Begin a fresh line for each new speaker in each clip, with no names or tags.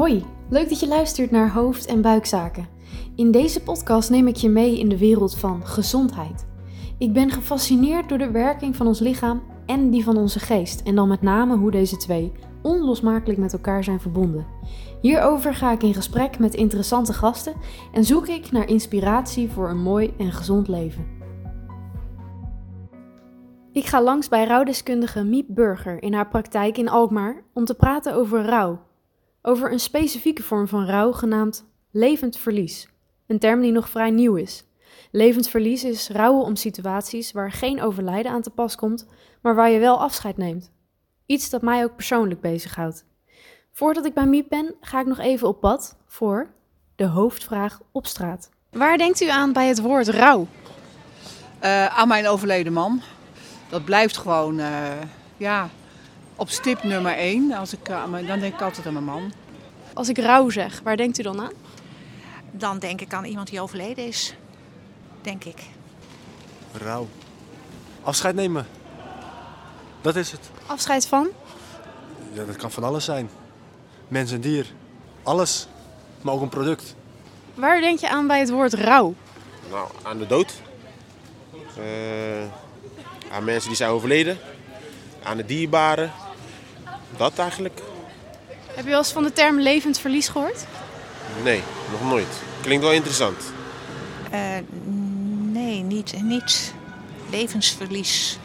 Hoi, leuk dat je luistert naar Hoofd- en Buikzaken. In deze podcast neem ik je mee in de wereld van gezondheid. Ik ben gefascineerd door de werking van ons lichaam en die van onze geest, en dan met name hoe deze twee onlosmakelijk met elkaar zijn verbonden. Hierover ga ik in gesprek met interessante gasten en zoek ik naar inspiratie voor een mooi en gezond leven. Ik ga langs bij rouwdeskundige Miep Burger in haar praktijk in Alkmaar om te praten over rouw. Over een specifieke vorm van rouw genaamd levend verlies. Een term die nog vrij nieuw is. Levend verlies is rouwen om situaties waar geen overlijden aan te pas komt, maar waar je wel afscheid neemt. Iets dat mij ook persoonlijk bezighoudt. Voordat ik bij Miep ben, ga ik nog even op pad voor de hoofdvraag op straat. Waar denkt u aan bij het woord rouw?
Uh, aan mijn overleden man. Dat blijft gewoon uh, ja, op stip nummer één. Als ik, uh, dan denk ik altijd aan mijn man.
Als ik rouw zeg, waar denkt u dan aan?
Dan denk ik aan iemand die overleden is. Denk ik.
Rouw. Afscheid nemen. Dat is het.
Afscheid van?
Ja, dat kan van alles zijn. Mens en dier. Alles. Maar ook een product.
Waar denk je aan bij het woord rouw?
Nou, aan de dood. Uh, aan mensen die zijn overleden. Aan de dierbaren. Dat eigenlijk.
Heb je wel eens van de term levend verlies gehoord?
Nee, nog nooit. Klinkt wel interessant.
Uh, nee, niet, niet levensverlies.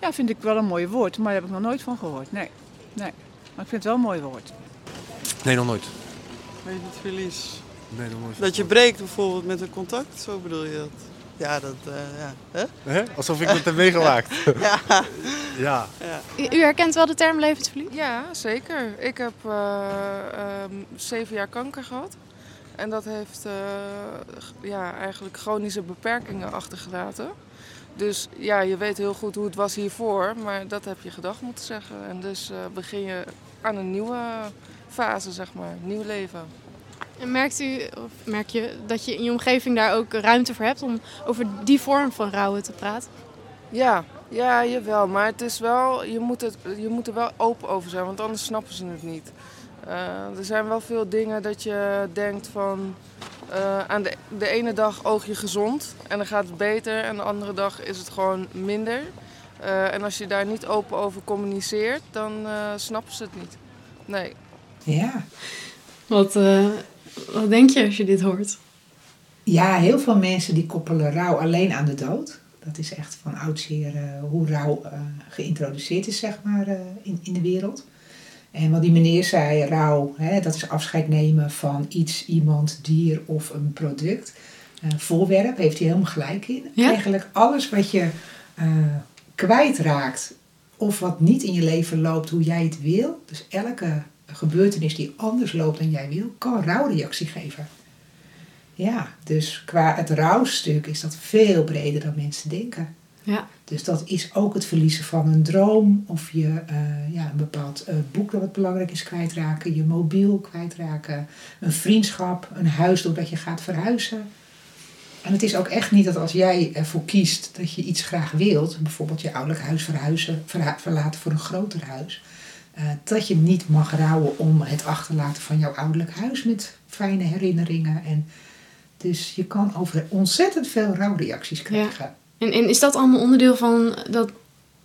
Ja, vind ik wel een mooi woord, maar daar heb ik nog nooit van gehoord. Nee, nee. Maar ik vind het wel een mooi woord.
Nee, nog nooit.
Levend verlies.
Nee, nog nooit.
Dat je breekt bijvoorbeeld met een contact, zo bedoel je dat? Ja, dat, uh, ja. Huh?
Alsof ik het heb meegemaakt.
ja.
ja.
ja. U, u, herkent wel de term levensverlies?
Ja, zeker. Ik heb uh, um, zeven jaar kanker gehad. En dat heeft uh, ja, eigenlijk chronische beperkingen achtergelaten. Dus ja, je weet heel goed hoe het was hiervoor, maar dat heb je gedacht moeten zeggen. En dus uh, begin je aan een nieuwe fase, zeg maar, nieuw leven.
En merkt u, of merk je dat je in je omgeving daar ook ruimte voor hebt om over die vorm van rouwen te praten?
Ja, ja, jawel. Maar het is wel, je, moet het, je moet er wel open over zijn, want anders snappen ze het niet. Uh, er zijn wel veel dingen dat je denkt van... Uh, aan de, de ene dag oog je gezond en dan gaat het beter. En de andere dag is het gewoon minder. Uh, en als je daar niet open over communiceert, dan snappen ze het niet. Nee.
Ja.
Wat, wat denk je als je dit hoort?
Ja, heel veel mensen die koppelen rouw alleen aan de dood. Dat is echt van oudsher uh, hoe rouw uh, geïntroduceerd is, zeg maar, uh, in, in de wereld. En wat die meneer zei, rouw, hè, dat is afscheid nemen van iets, iemand, dier of een product. voorwerp heeft hij helemaal gelijk in.
Ja?
Eigenlijk alles wat je kwijtraakt of wat niet in je leven loopt hoe jij het wil. Dus elke gebeurtenis die anders loopt dan jij wil, kan een rouwreactie geven. Ja, dus qua het rouwstuk is dat veel breder dan mensen denken.
Ja.
Dus dat is ook het verliezen van een droom of je uh, ja, een bepaald uh, boek dat wat belangrijk is kwijtraken, je mobiel kwijtraken, een vriendschap, een huis doordat je gaat verhuizen. En het is ook echt niet dat als jij ervoor kiest dat je iets graag wilt, bijvoorbeeld je ouderlijk huis verhuizen, verlaten voor een groter huis, uh, dat je niet mag rouwen om het achterlaten van jouw ouderlijk huis met fijne herinneringen. En dus je kan over ontzettend veel rouwreacties krijgen.
Ja. En, en is dat allemaal onderdeel van dat,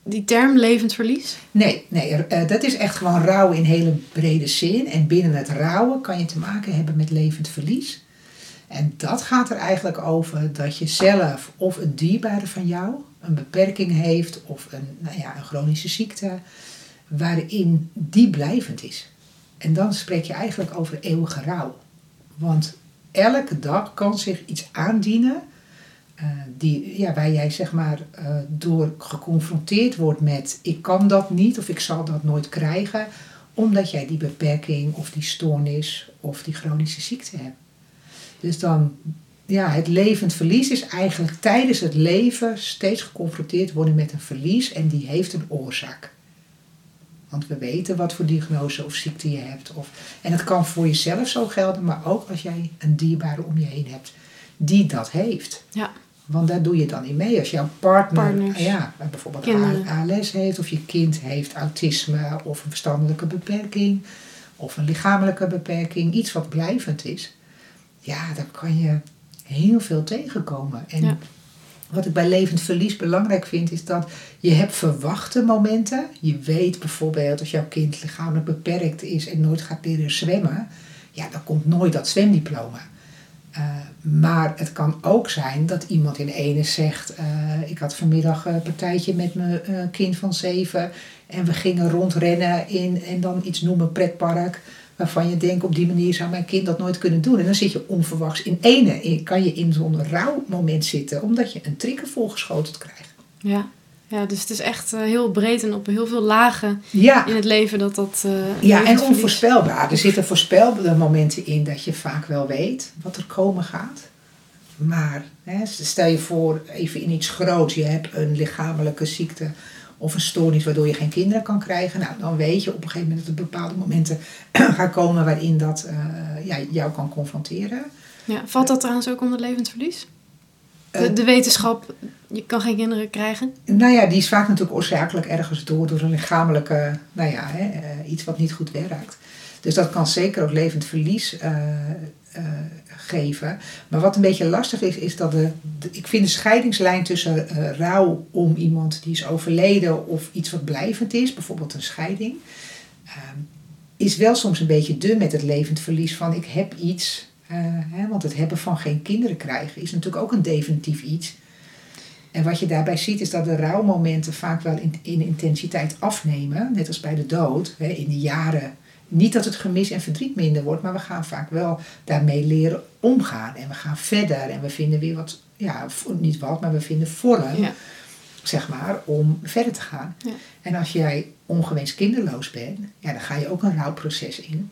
die term levend verlies?
Nee, nee uh, dat is echt gewoon rouw in hele brede zin. En binnen het rouwen kan je te maken hebben met levend verlies. En dat gaat er eigenlijk over dat je zelf of een dierbare van jou een beperking heeft of een, nou ja, een chronische ziekte waarin die blijvend is. En dan spreek je eigenlijk over eeuwige rouw. Want elke dag kan zich iets aandienen uh, die, ja, waar jij zeg maar uh, door geconfronteerd wordt met ik kan dat niet of ik zal dat nooit krijgen, omdat jij die beperking of die stoornis of die chronische ziekte hebt. Dus dan, ja, het levend verlies is eigenlijk tijdens het leven steeds geconfronteerd worden met een verlies en die heeft een oorzaak. Want we weten wat voor diagnose of ziekte je hebt. Of, en het kan voor jezelf zo gelden, maar ook als jij een dierbare om je heen hebt die dat heeft.
Ja.
Want daar doe je dan in mee. Als jouw partner
Partners.
ja, bijvoorbeeld
Kinderen.
ALS heeft, of je kind heeft autisme of een verstandelijke beperking, of een lichamelijke beperking, iets wat blijvend is, ja, dan kan je heel veel tegenkomen. En
Ja.
Wat ik bij levend verlies belangrijk vind, is dat je hebt verwachte momenten. Je weet bijvoorbeeld als jouw kind lichamelijk beperkt is en nooit gaat leren zwemmen, ja, dan komt nooit dat zwemdiploma. Eh, maar het kan ook zijn dat iemand in ene zegt: eh, Ik had vanmiddag een partijtje met mijn eh, kind van zeven. En we gingen rondrennen in en dan iets noemen pretpark. Waarvan je denkt: op die manier zou mijn kind dat nooit kunnen doen. En dan zit je onverwachts in ene. Kan je in zo'n rouwmoment zitten, omdat je een trigger volgeschoteld krijgt.
Ja. ja, dus het is echt eh, heel breed en op heel veel lagen
Ja,
in het leven dat dat. eh,
ja en onvoorspelbaar. Er zitten voorspelbare momenten in dat je vaak wel weet wat er komen gaat. Maar hè, stel je voor, even in iets groots, je hebt een lichamelijke ziekte of een stoornis waardoor je geen kinderen kan krijgen. Nou, dan weet je op een gegeven moment dat er bepaalde momenten gaan komen waarin dat eh, ja, jou kan confronteren.
Ja, valt dat trouwens ook onder levensverlies? De,
Eh,
de wetenschap, je kan geen kinderen krijgen.
Nou ja, die is vaak natuurlijk oorzakelijk ergens door, door een lichamelijke, nou ja, hè, eh, iets wat niet goed werkt. Dus dat kan zeker ook levend verlies eh, geven. Maar wat een beetje lastig is, is dat de, de- ik vind de scheidingslijn tussen eh, rouw om iemand die is overleden of iets wat blijvend is, bijvoorbeeld een scheiding, ehm, is wel soms een beetje dun met het levend verlies van ik heb iets. eh, hè, want het hebben van geen kinderen krijgen is natuurlijk ook een definitief iets. En wat je daarbij ziet is dat de rouwmomenten vaak wel in, in intensiteit afnemen, net als bij de dood, hè, in de jaren. Niet dat het gemis en verdriet minder wordt, maar we gaan vaak wel daarmee leren omgaan. En we gaan verder en we vinden weer wat, ja, niet wat, maar we vinden vorm,
Ja.
zeg maar, om verder te gaan.
Ja.
En als jij ongewenst kinderloos bent, ja, dan ga je ook een rouwproces in.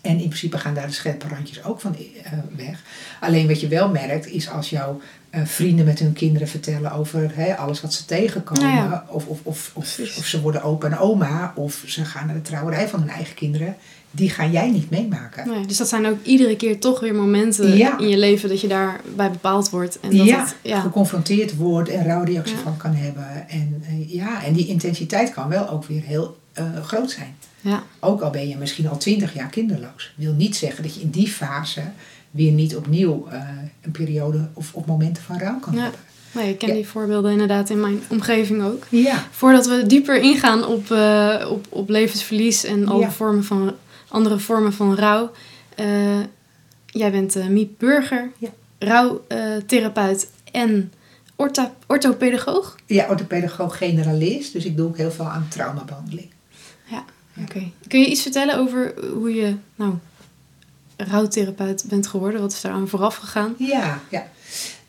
En in principe gaan daar de scherpe randjes ook van eh, weg. Alleen wat je wel merkt is als jouw eh, vrienden met hun kinderen vertellen over hè, alles wat ze tegenkomen.
Nou ja.
Of, of, of, of, of ze worden opa en oma. Of ze gaan naar de trouwerij van hun eigen kinderen. Die ga jij niet meemaken.
Nee, dus dat zijn ook iedere keer toch weer momenten
Ja.
in je leven dat je daarbij bepaald wordt. En dat
ja,
het, ja.
geconfronteerd wordt en rouwreactie van kan hebben. En, eh, ja, en die intensiteit kan wel ook weer heel eh, groot zijn.
Ja.
Ook al ben je misschien al twintig jaar kinderloos. Wil niet zeggen dat je in die fase weer niet opnieuw eh, een periode of, of momenten van rouw kan
Ja.
hebben.
Nee, ik ken
Ja.
die voorbeelden inderdaad in mijn omgeving ook.
Ja,
Voordat we dieper ingaan op, eh, op, op levensverlies en alle
Ja.
vormen van, andere vormen van rouw. jij bent Miep Burger,
Ja.
rouwtherapeut en ortho- orthopedagoog.
ja orthopedagoog generalist. Dus ik doe ook heel veel aan traumabehandeling.
Oké. Kun je iets vertellen over hoe je nou, rouwtherapeut bent geworden? Wat is daar aan vooraf gegaan?
Ja, ja.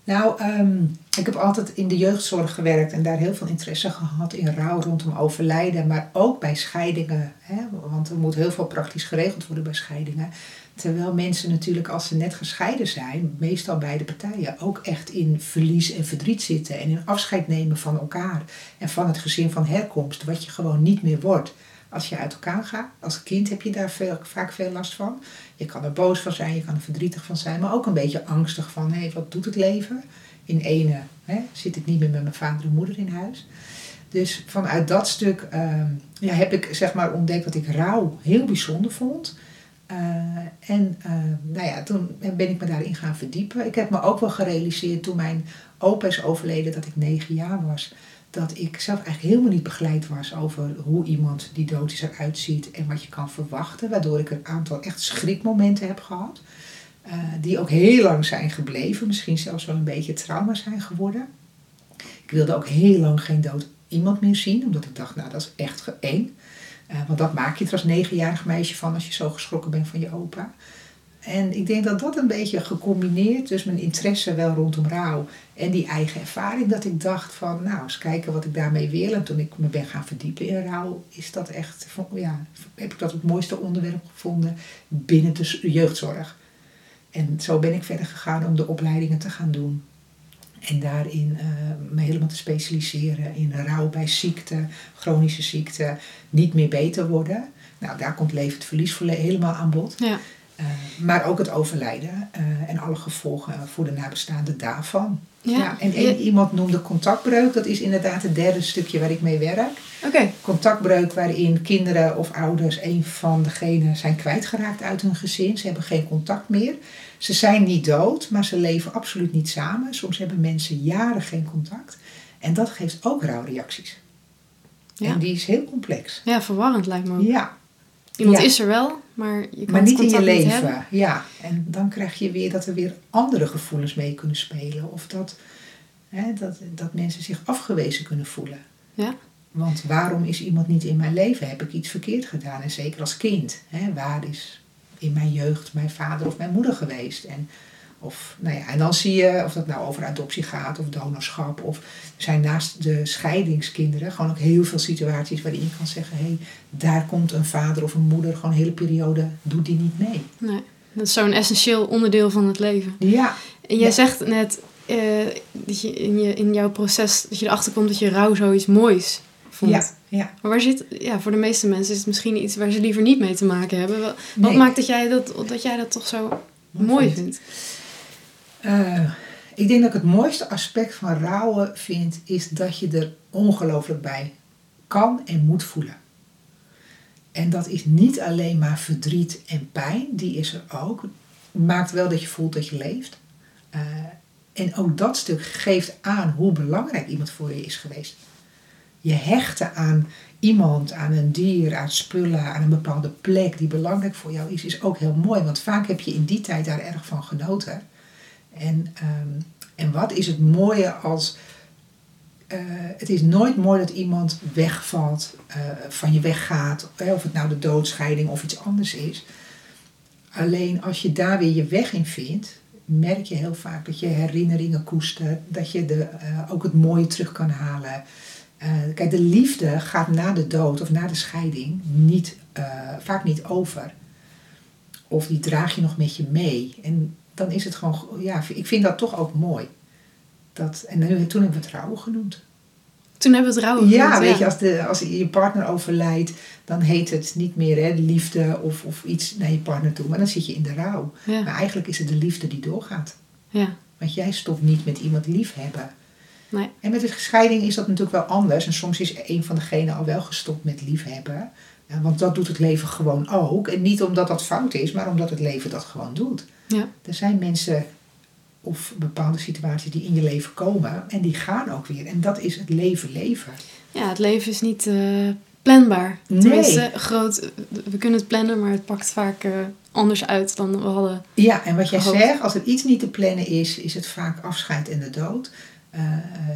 Nou, ehm, ik heb altijd in de jeugdzorg gewerkt en daar heel veel interesse gehad in rouw rondom overlijden, maar ook bij scheidingen. Hè? Want er moet heel veel praktisch geregeld worden bij scheidingen. Terwijl mensen natuurlijk, als ze net gescheiden zijn, meestal beide partijen, ook echt in verlies en verdriet zitten en in afscheid nemen van elkaar en van het gezin van herkomst, wat je gewoon niet meer wordt. Als je uit elkaar gaat, als kind heb je daar vaak veel last van. Je kan er boos van zijn, je kan er verdrietig van zijn, maar ook een beetje angstig van, hé, wat doet het leven? In ene hè, zit ik niet meer met mijn vader en moeder in huis. Dus vanuit dat stuk ehm, ja, heb ik zeg maar ontdekt dat ik rouw heel bijzonder vond. Eh, en eh, nou ja, toen ben ik me daarin gaan verdiepen. Ik heb me ook wel gerealiseerd toen mijn opa is overleden dat ik negen jaar was. Dat ik zelf eigenlijk helemaal niet begeleid was over hoe iemand die dood is eruit ziet en wat je kan verwachten. Waardoor ik een aantal echt schrikmomenten heb gehad. eh, die ook heel lang zijn gebleven. Misschien zelfs wel een beetje trauma zijn geworden. Ik wilde ook heel lang geen dood iemand meer zien. Omdat ik dacht, nou dat is echt eng. Eh, want dat maak je er als negenjarig meisje van als je zo geschrokken bent van je opa. En ik denk dat dat een beetje gecombineerd, dus mijn interesse wel rondom rouw en die eigen ervaring, dat ik dacht van, nou, eens kijken wat ik daarmee wil. En toen ik me ben gaan verdiepen in rouw, is dat echt, ja, heb ik dat het mooiste onderwerp gevonden binnen de jeugdzorg. En zo ben ik verder gegaan om de opleidingen te gaan doen. En daarin eh, me helemaal te specialiseren in rouw bij ziekte, chronische ziekte, niet meer beter worden. Nou, daar komt levend verlies helemaal aan bod.
Ja.
Eh, maar ook het overlijden eh, en alle gevolgen voor de nabestaanden daarvan.
Ja.
Ja, en iemand noemde contactbreuk. Dat is inderdaad het derde stukje waar ik mee werk.
Oké,
Contactbreuk waarin kinderen of ouders een van degenen zijn kwijtgeraakt uit hun gezin. Ze hebben geen contact meer. Ze zijn niet dood, maar ze leven absoluut niet samen. Soms hebben mensen jaren geen contact. En dat geeft ook rouwreacties.
Ja.
En die is heel complex.
ja, verwarrend lijkt me ook.
Ja,
Iemand
Ja.
is er wel, maar je kan
maar
het
niet in je leven.
hebben.
ja, en dan krijg je weer dat er weer andere gevoelens mee kunnen spelen. Of dat, hè, dat, dat mensen zich afgewezen kunnen voelen.
Ja.
Want waarom is iemand niet in mijn leven? Heb ik iets verkeerd gedaan? En zeker als kind. Hè, waar is in mijn jeugd mijn vader of mijn moeder geweest? En, of, nou ja, en dan zie je of dat nou over adoptie gaat of donorschap. Of er zijn naast de scheidingskinderen gewoon ook heel veel situaties waarin je kan zeggen: hé, hey, daar komt een vader of een moeder gewoon een hele periode, doet die niet mee.
Nee, dat is zo'n essentieel onderdeel van het leven.
Ja,
En jij
Ja.
zegt net eh, dat je in, je in jouw proces dat je erachter komt dat je rouw zoiets moois vond.
ja, ja.
Maar waar zit, ja, voor de meeste mensen is het misschien iets waar ze liever niet mee te maken hebben. Wat,
Nee.
maakt dat jij dat, dat jij dat toch zo mooi
vindt.
vindt?
Eh, ik denk dat ik het mooiste aspect van rouwen vind, is dat je er ongelooflijk bij kan en moet voelen. En dat is niet alleen maar verdriet en pijn, die is er ook. Maakt wel dat je voelt dat je leeft. Eh, en ook dat stuk geeft aan hoe belangrijk iemand voor je is geweest. Je hechten aan iemand, aan een dier, aan spullen, aan een bepaalde plek die belangrijk voor jou is, is ook heel mooi. Want vaak heb je in die tijd daar erg van genoten. En, ehm, en wat is het mooie als. eh, het is nooit mooi dat iemand wegvalt, eh, van je weggaat, of het nou de doodscheiding of iets anders is. Alleen als je daar weer je weg in vindt, merk je heel vaak dat je herinneringen koestert, dat je de, eh, ook het mooie terug kan halen. Kijk, de liefde gaat na de dood of na de scheiding niet, vaak niet over. Of die draag je nog met je mee. En dan is het gewoon, ja, ik vind dat toch ook mooi. Dat, en nu, toen hebben we het rouwen genoemd.
Toen hebben we het rouw
Ja,
genoemd,
weet je, als, de, als je partner overlijdt, dan heet het niet meer hè, liefde of, of iets naar je partner toe. Maar dan zit je in de rouw.
Ja,
Maar eigenlijk is het de liefde die doorgaat.
ja.
Want jij stopt niet met iemand liefhebben.
Nee.
En met de scheiding is dat natuurlijk wel anders. En soms is een van degenen al wel gestopt met liefhebben. Ja, want dat doet het leven gewoon ook. En niet omdat dat fout is, maar omdat het leven dat gewoon doet.
Ja.
Er zijn mensen of bepaalde situaties die in je leven komen en die gaan ook weer. En dat is het leven leven.
ja, het leven is niet eh, planbaar.
Nee.
Tenminste, groot, we kunnen het plannen, maar het pakt vaak eh, anders uit dan we hadden.
Ja, en wat jij
Gehoopt.
zegt, als er iets niet te plannen is, is het vaak afscheid en de dood. Eh,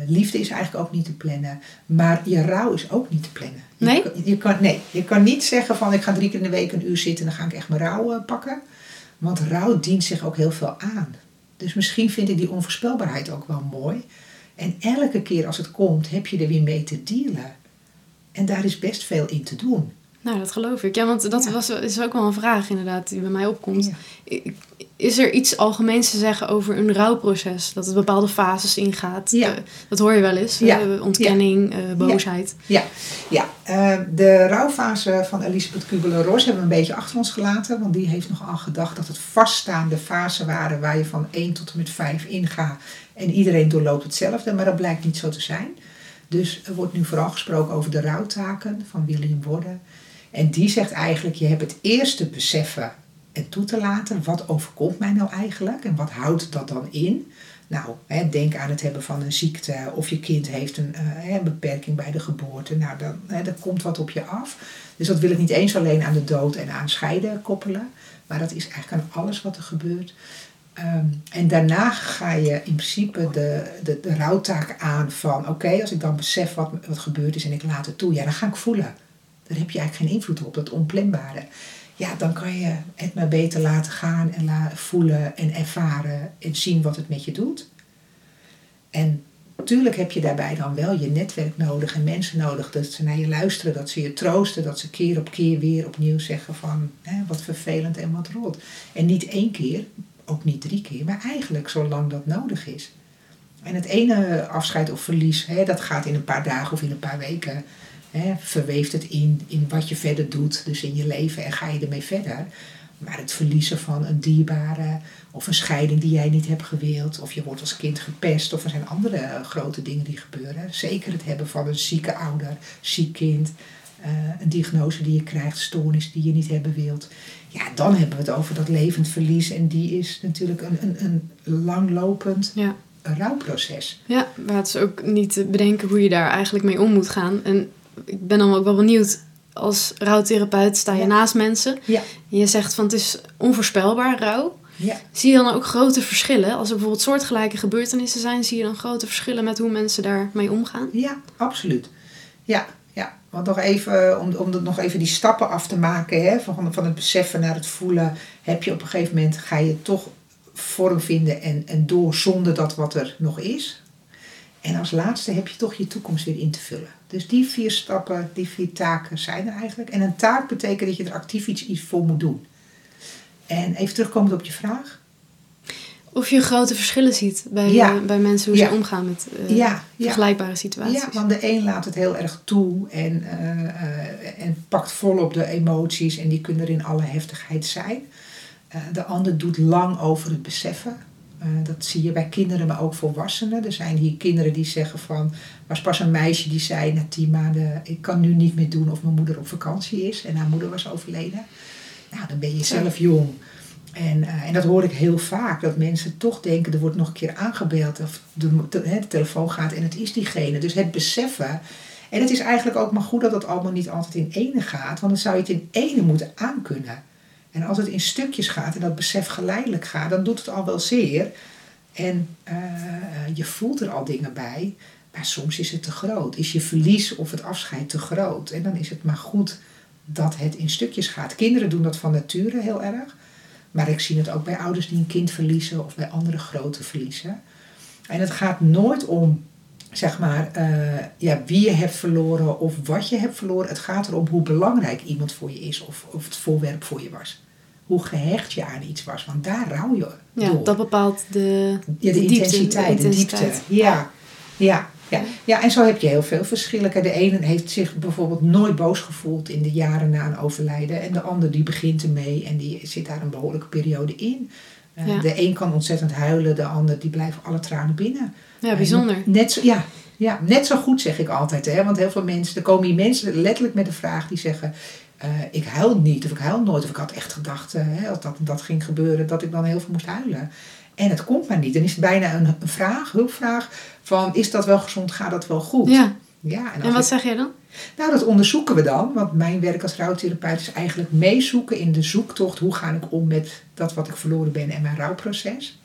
liefde is eigenlijk ook niet te plannen. Maar je rouw is ook niet te plannen. Je
Nee?
kan- Je kan, nee, je kan niet zeggen van ik ga drie keer in de week een uur zitten en dan ga ik echt mijn rouw pakken. Want rouw dient zich ook heel veel aan. Dus misschien vind ik die onvoorspelbaarheid ook wel mooi. En elke keer als het komt, heb je er weer mee te dealen. En daar is best veel in te doen.
Nou, dat geloof ik. Ja, want dat
Ja.
was, is ook wel een vraag inderdaad die bij mij opkomt.
Ja.
Is er iets algemeens te zeggen over een rouwproces? Dat het bepaalde fases ingaat?
Ja.
Eh, dat hoor je wel eens.
Ja.
eh, ontkenning, eh, boosheid.
Ja, ja. de rouwfase van Elisabeth Kubler-Ross hebben we een beetje achter ons gelaten. Want die heeft nogal gedacht dat het vaststaande fasen waren waar je van 1 tot en met 5 ingaat. En iedereen doorloopt hetzelfde, maar dat blijkt niet zo te zijn. Dus er wordt nu vooral gesproken over de rouwtaken van William Borden. En die zegt eigenlijk, je hebt het eerste beseffen en toe te laten. Wat overkomt mij nou eigenlijk en wat houdt dat dan in? Nou, hè, denk aan het hebben van een ziekte of je kind heeft een, eh, beperking bij de geboorte. Nou, dan hè, komt wat op je af. Dus dat wil ik niet eens alleen aan de dood en aan scheiden koppelen. Maar dat is eigenlijk aan alles wat er gebeurt. Ehm, en daarna ga je in principe de, de, de rouwtaak aan van... oké, als ik dan besef wat, wat gebeurd is en ik laat het toe... ja, dan ga ik voelen. Daar heb je eigenlijk geen invloed op, dat onplanbare. Ja, dan kan je het maar beter laten gaan en la, voelen en ervaren... en zien wat het met je doet. En natuurlijk heb je daarbij dan wel je netwerk nodig en mensen nodig... dat ze naar je luisteren, dat ze je troosten... dat ze keer op keer weer opnieuw zeggen van... Hè, wat vervelend en wat rot. En niet één keer, ook niet drie keer, maar eigenlijk zolang dat nodig is. En het ene afscheid of verlies, hè, dat gaat in een paar dagen of in een paar weken. Verweeft het in, in wat je verder doet, dus in je leven en ga je ermee verder. Maar het verliezen van een dierbare of een scheiding die jij niet hebt gewild, of je wordt als kind gepest, of er zijn andere grote dingen die gebeuren. Zeker het hebben van een zieke ouder, ziek kind, eh, een diagnose die je krijgt, stoornis die je niet hebben wilt. Ja, dan hebben we het over dat levend verlies en die is natuurlijk een, een, een langlopend
Ja.
rouwproces.
Ja, maar het is ook niet te bedenken hoe je daar eigenlijk mee om moet gaan. En ik ben dan ook wel benieuwd, als rouwtherapeut sta je
Ja.
naast mensen.
Ja.
En je zegt van het is onvoorspelbaar, rouw.
Ja.
Zie je dan ook grote verschillen? Als er bijvoorbeeld soortgelijke gebeurtenissen zijn, zie je dan grote verschillen met hoe mensen daarmee omgaan?
Ja, absoluut. Ja, ja. Want nog even, om, om dat nog even die stappen af te maken, hè, van, van het beseffen naar het voelen, heb je op een gegeven moment, ga je toch vorm vinden en, en door zonder dat wat er nog is. En als laatste heb je toch je toekomst weer in te vullen. Dus die vier stappen, die vier taken zijn er eigenlijk. En een taak betekent dat je er actief iets, iets voor moet doen. En even terugkomend op je vraag.
Of je grote verschillen ziet bij,
Ja.
bij mensen hoe
Ja.
ze omgaan met eh,
Ja, ja.
vergelijkbare situaties.
Ja, want de een laat het heel erg toe en, eh, eh, en pakt volop de emoties en die kunnen er in alle heftigheid zijn. De ander doet lang over het beseffen. Eh, dat zie je bij kinderen, maar ook volwassenen. Er zijn hier kinderen die zeggen van... was pas een meisje die zei na tien maanden... ik kan nu niet meer doen of mijn moeder op vakantie is. En haar moeder was overleden. Nou, dan ben je zelf jong. En, eh, en dat hoor ik heel vaak. Dat mensen toch denken, er wordt nog een keer aangebeld. Of de, de, telefoon gaat en het is diegene. Dus het beseffen. En het is eigenlijk ook maar goed dat het allemaal niet altijd in ene gaat. Want dan zou je het in ene moeten aankunnen. En als het in stukjes gaat en dat besef geleidelijk gaat, dan doet het al wel zeer. En eh, je voelt er al dingen bij. Maar soms is het te groot. Is je verlies of het afscheid te groot. En dan is het maar goed dat het in stukjes gaat. Kinderen doen dat van nature heel erg. Maar ik zie het ook bij ouders die een kind verliezen of bij andere grote verliezen. En het gaat nooit om, zeg maar, eh, ja, wie je hebt verloren of wat je hebt verloren. Het gaat erom hoe belangrijk iemand voor je is of, of het voorwerp voor je was. Hoe gehecht je aan iets was, want daar rouw je
Ja,
door.
dat bepaalt de,
Ja, de,
diepte,
intensiteit, de, diepte. Ja, ja, ja. ja, en zo heb je heel veel verschillen. De ene heeft zich bijvoorbeeld nooit boos gevoeld in de jaren na een overlijden. En de ander die begint ermee en die zit daar een behoorlijke periode in.
Ja.
De een kan ontzettend huilen, de ander die blijft alle tranen binnen.
Ja, bijzonder.
Net zo, ja, ja, net zo goed zeg ik altijd. Hè? Want heel veel mensen, er komen hier mensen letterlijk met de vraag die zeggen... eh, ik huil niet of ik huil nooit. Of ik had echt gedacht, hè, als dat, dat ging gebeuren, dat ik dan heel veel moest huilen. En het komt maar niet. Dan is het bijna een, een vraag, hulpvraag van is dat wel gezond, gaat dat wel goed?
Ja.
Ja en,
wat
ik-
zeg jij dan?
nou, dat onderzoeken we dan. Want mijn werk als rouwtherapeut is eigenlijk meezoeken in de zoektocht. Hoe ga ik om met dat wat ik verloren ben en mijn rouwproces.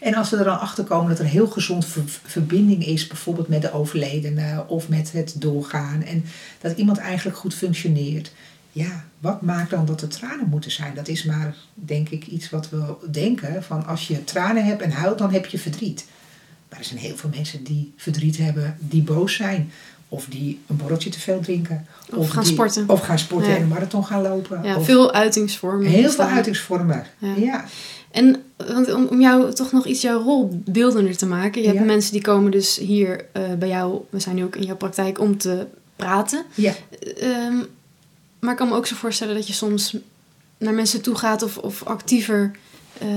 En als we er dan achter komen dat er heel gezond ver- verbinding is, bijvoorbeeld met de overledene of met het doorgaan. En dat iemand eigenlijk goed functioneert. Ja, wat maakt dan dat er tranen moeten zijn? Dat is maar, denk ik, iets wat we denken. Van als je tranen hebt en huilt, dan heb je verdriet. Maar er zijn heel veel mensen die verdriet hebben, die boos zijn. Of die een borreltje te veel drinken.
Of gaan
die-
sporten.
Of gaan sporten
Ja.
en een marathon gaan lopen.
Ja,
of
veel uitingsvormen.
heel veel uitingsvormen.
Ja.
Ja.
En want om, om jou toch nog iets jouw rol beeldender te maken. Je hebt mensen die komen dus hier eh, bij jou, we zijn nu ook in jouw praktijk, om te praten.
Ja.
Ehm, maar ik kan me ook zo voorstellen dat je soms naar mensen toe gaat of, of actiever eh,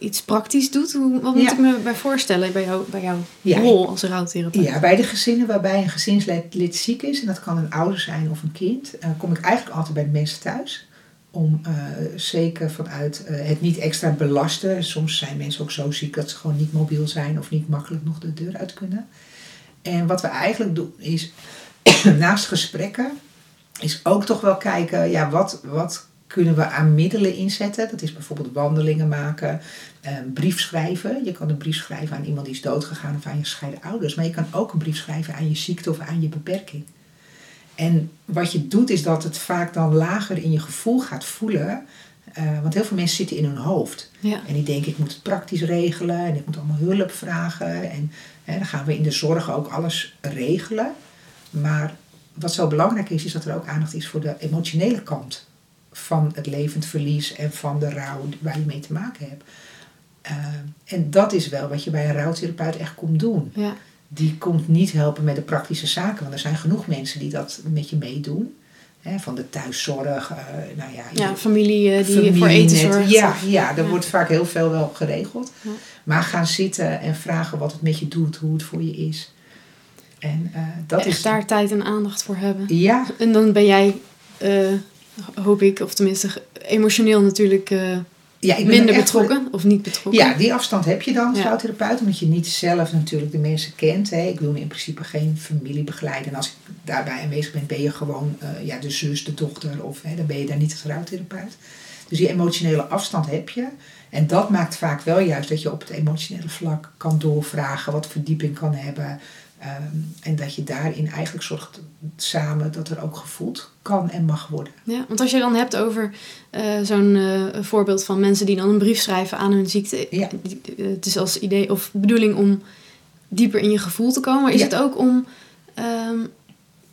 iets praktisch doet. Hoe, wat moet
Ja.
ik me bij voorstellen bij, jou, bij jouw
Ja.
rol als rouwtherapeut?
Ja, bij de gezinnen waarbij een gezinslid lid ziek is, en dat kan een ouder zijn of een kind, eh, kom ik eigenlijk altijd bij de mensen thuis. Om eh, zeker vanuit eh, het niet extra belasten. Soms zijn mensen ook zo ziek dat ze gewoon niet mobiel zijn of niet makkelijk nog de deur uit kunnen. En wat we eigenlijk doen is, naast gesprekken, is ook toch wel kijken, ja, wat, wat kunnen we aan middelen inzetten? Dat is bijvoorbeeld wandelingen maken, een brief schrijven. Je kan een brief schrijven aan iemand die is doodgegaan of aan je gescheiden ouders. Maar je kan ook een brief schrijven aan je ziekte of aan je beperking. En wat je doet is dat het vaak dan lager in je gevoel gaat voelen. Eh, want heel veel mensen zitten in hun hoofd.
Ja.
En die denken, ik moet het praktisch regelen en ik moet allemaal hulp vragen. En hè, dan gaan we in de zorg ook alles regelen. Maar wat zo belangrijk is, is dat er ook aandacht is voor de emotionele kant van het levend verlies en van de rouw waar je mee te maken hebt. Eh, en dat is wel wat je bij een rouwtherapeut echt komt doen.
Ja.
Die komt niet helpen met de praktische zaken, want er zijn genoeg mensen die dat met je meedoen. Hè, van de thuiszorg, eh, nou ja,
Ja, familie eh, die
familie
voor eten zorgt.
Ja, ja, er
Ja.
wordt vaak heel veel wel geregeld. Maar gaan zitten en vragen wat het met je doet, hoe het voor je is. En dat
Echt
is
daar tijd en aandacht voor hebben.
Ja,
En dan ben jij, hoop ik, of tenminste emotioneel natuurlijk eh,
ja, ik ben
minder
er voor-
betrokken. Of niet betrokken.
Ja, die afstand heb je dan als
Ja.
rouwtherapeut, omdat je niet zelf natuurlijk de mensen kent. Hè. Ik wil in principe geen familie begeleiden. En als ik daarbij aanwezig ben, ben je gewoon eh, ja, de zus, de dochter, of hè, dan ben je daar niet als rouwtherapeut. Dus die emotionele afstand heb je. En dat maakt vaak wel juist dat je op het emotionele vlak kan doorvragen, wat verdieping kan hebben. Ehm, en dat je daarin eigenlijk zorgt samen dat er ook gevoeld kan en mag worden.
Ja, want als je dan hebt over eh, zo'n eh, voorbeeld van mensen die dan een brief schrijven aan hun ziekte.
Ja.
eh, Het is als idee of bedoeling om dieper in je gevoel te komen. Maar is
Ja.
het ook om ehm,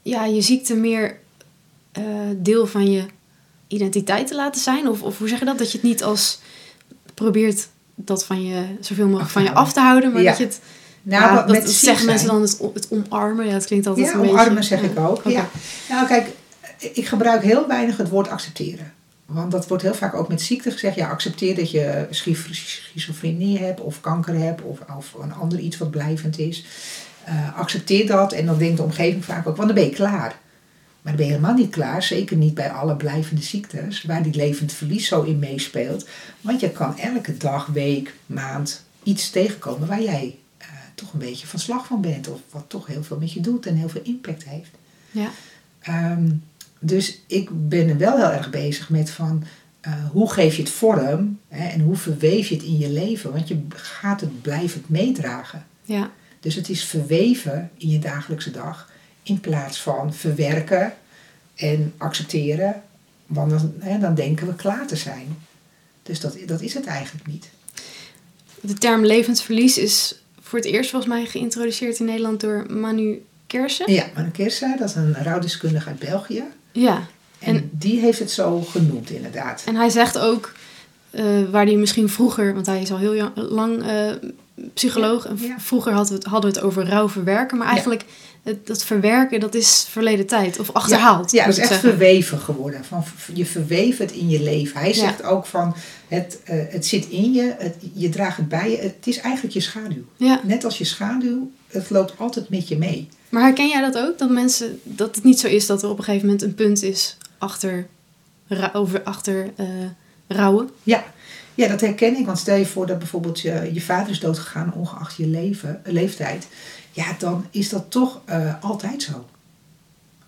ja, je ziekte meer deel van je identiteit te laten zijn? Of, of hoe zeg je dat? Dat je het niet als probeert dat van je zoveel mogelijk van je af te houden. Maar
Ja.
dat je het...
Nou,
ja, dat
met ziek
zeggen mensen dan het, omarmen. Ja, het klinkt altijd
Ja,
een beetje...
omarmen zeg ik ook. Ja. Nou, kijk, ik gebruik heel weinig het woord accepteren. Want dat wordt heel vaak ook met ziekte gezegd. Ja, accepteer dat je schizofrenie hebt of kanker hebt of, of een ander iets wat blijvend is. Eh, accepteer dat en dan denkt de omgeving vaak ook, want dan ben je klaar. Maar dan ben je helemaal niet klaar, zeker niet bij alle blijvende ziektes, waar die levend verlies zo in meespeelt. Want je kan elke dag, week, maand iets tegenkomen waar jij toch een beetje van slag van bent. Of wat toch heel veel met je doet en heel veel impact heeft.
Ja.
Ehm, dus ik ben er wel heel erg bezig met van eh, hoe geef je het vorm hè, en hoe verweef je het in je leven. Want je gaat het blijvend meedragen.
Ja.
Dus het is verweven in je dagelijkse dag in plaats van verwerken en accepteren. Want dan, hè, dan denken we klaar te zijn. Dus dat, dat is het eigenlijk niet.
De term levensverlies is voor het eerst volgens mij geïntroduceerd in Nederland door Manu Kersen.
Ja, Manu Kersa, dat is een rouwdeskundige uit België.
Ja.
En,
En-
die heeft het zo genoemd inderdaad.
En hij zegt ook, eh, waar hij misschien vroeger, want hij is al heel lang eh, psycholoog. En
Ja.
vroeger hadden we, het, hadden we het over rouw verwerken. Maar
Ja.
eigenlijk, het, dat verwerken, dat is verleden tijd. Of achterhaald.
Ja, dat is echt
zeggen.
verweven geworden. Van, je verweeft het in je leven. Hij zegt ook van, het, eh, het zit in je, het, je draagt het bij je. Het is eigenlijk je schaduw.
Ja.
Net als je schaduw, het loopt altijd met je mee.
Maar herken jij dat ook? Dat mensen, dat het niet zo is dat er op een gegeven moment een punt is achter, over, achter eh, rouwen?
Ja. Ja, dat herken ik. Want stel je voor dat bijvoorbeeld je, je vader is doodgegaan ongeacht je leven, leeftijd. Ja, dan is dat toch eh, altijd zo.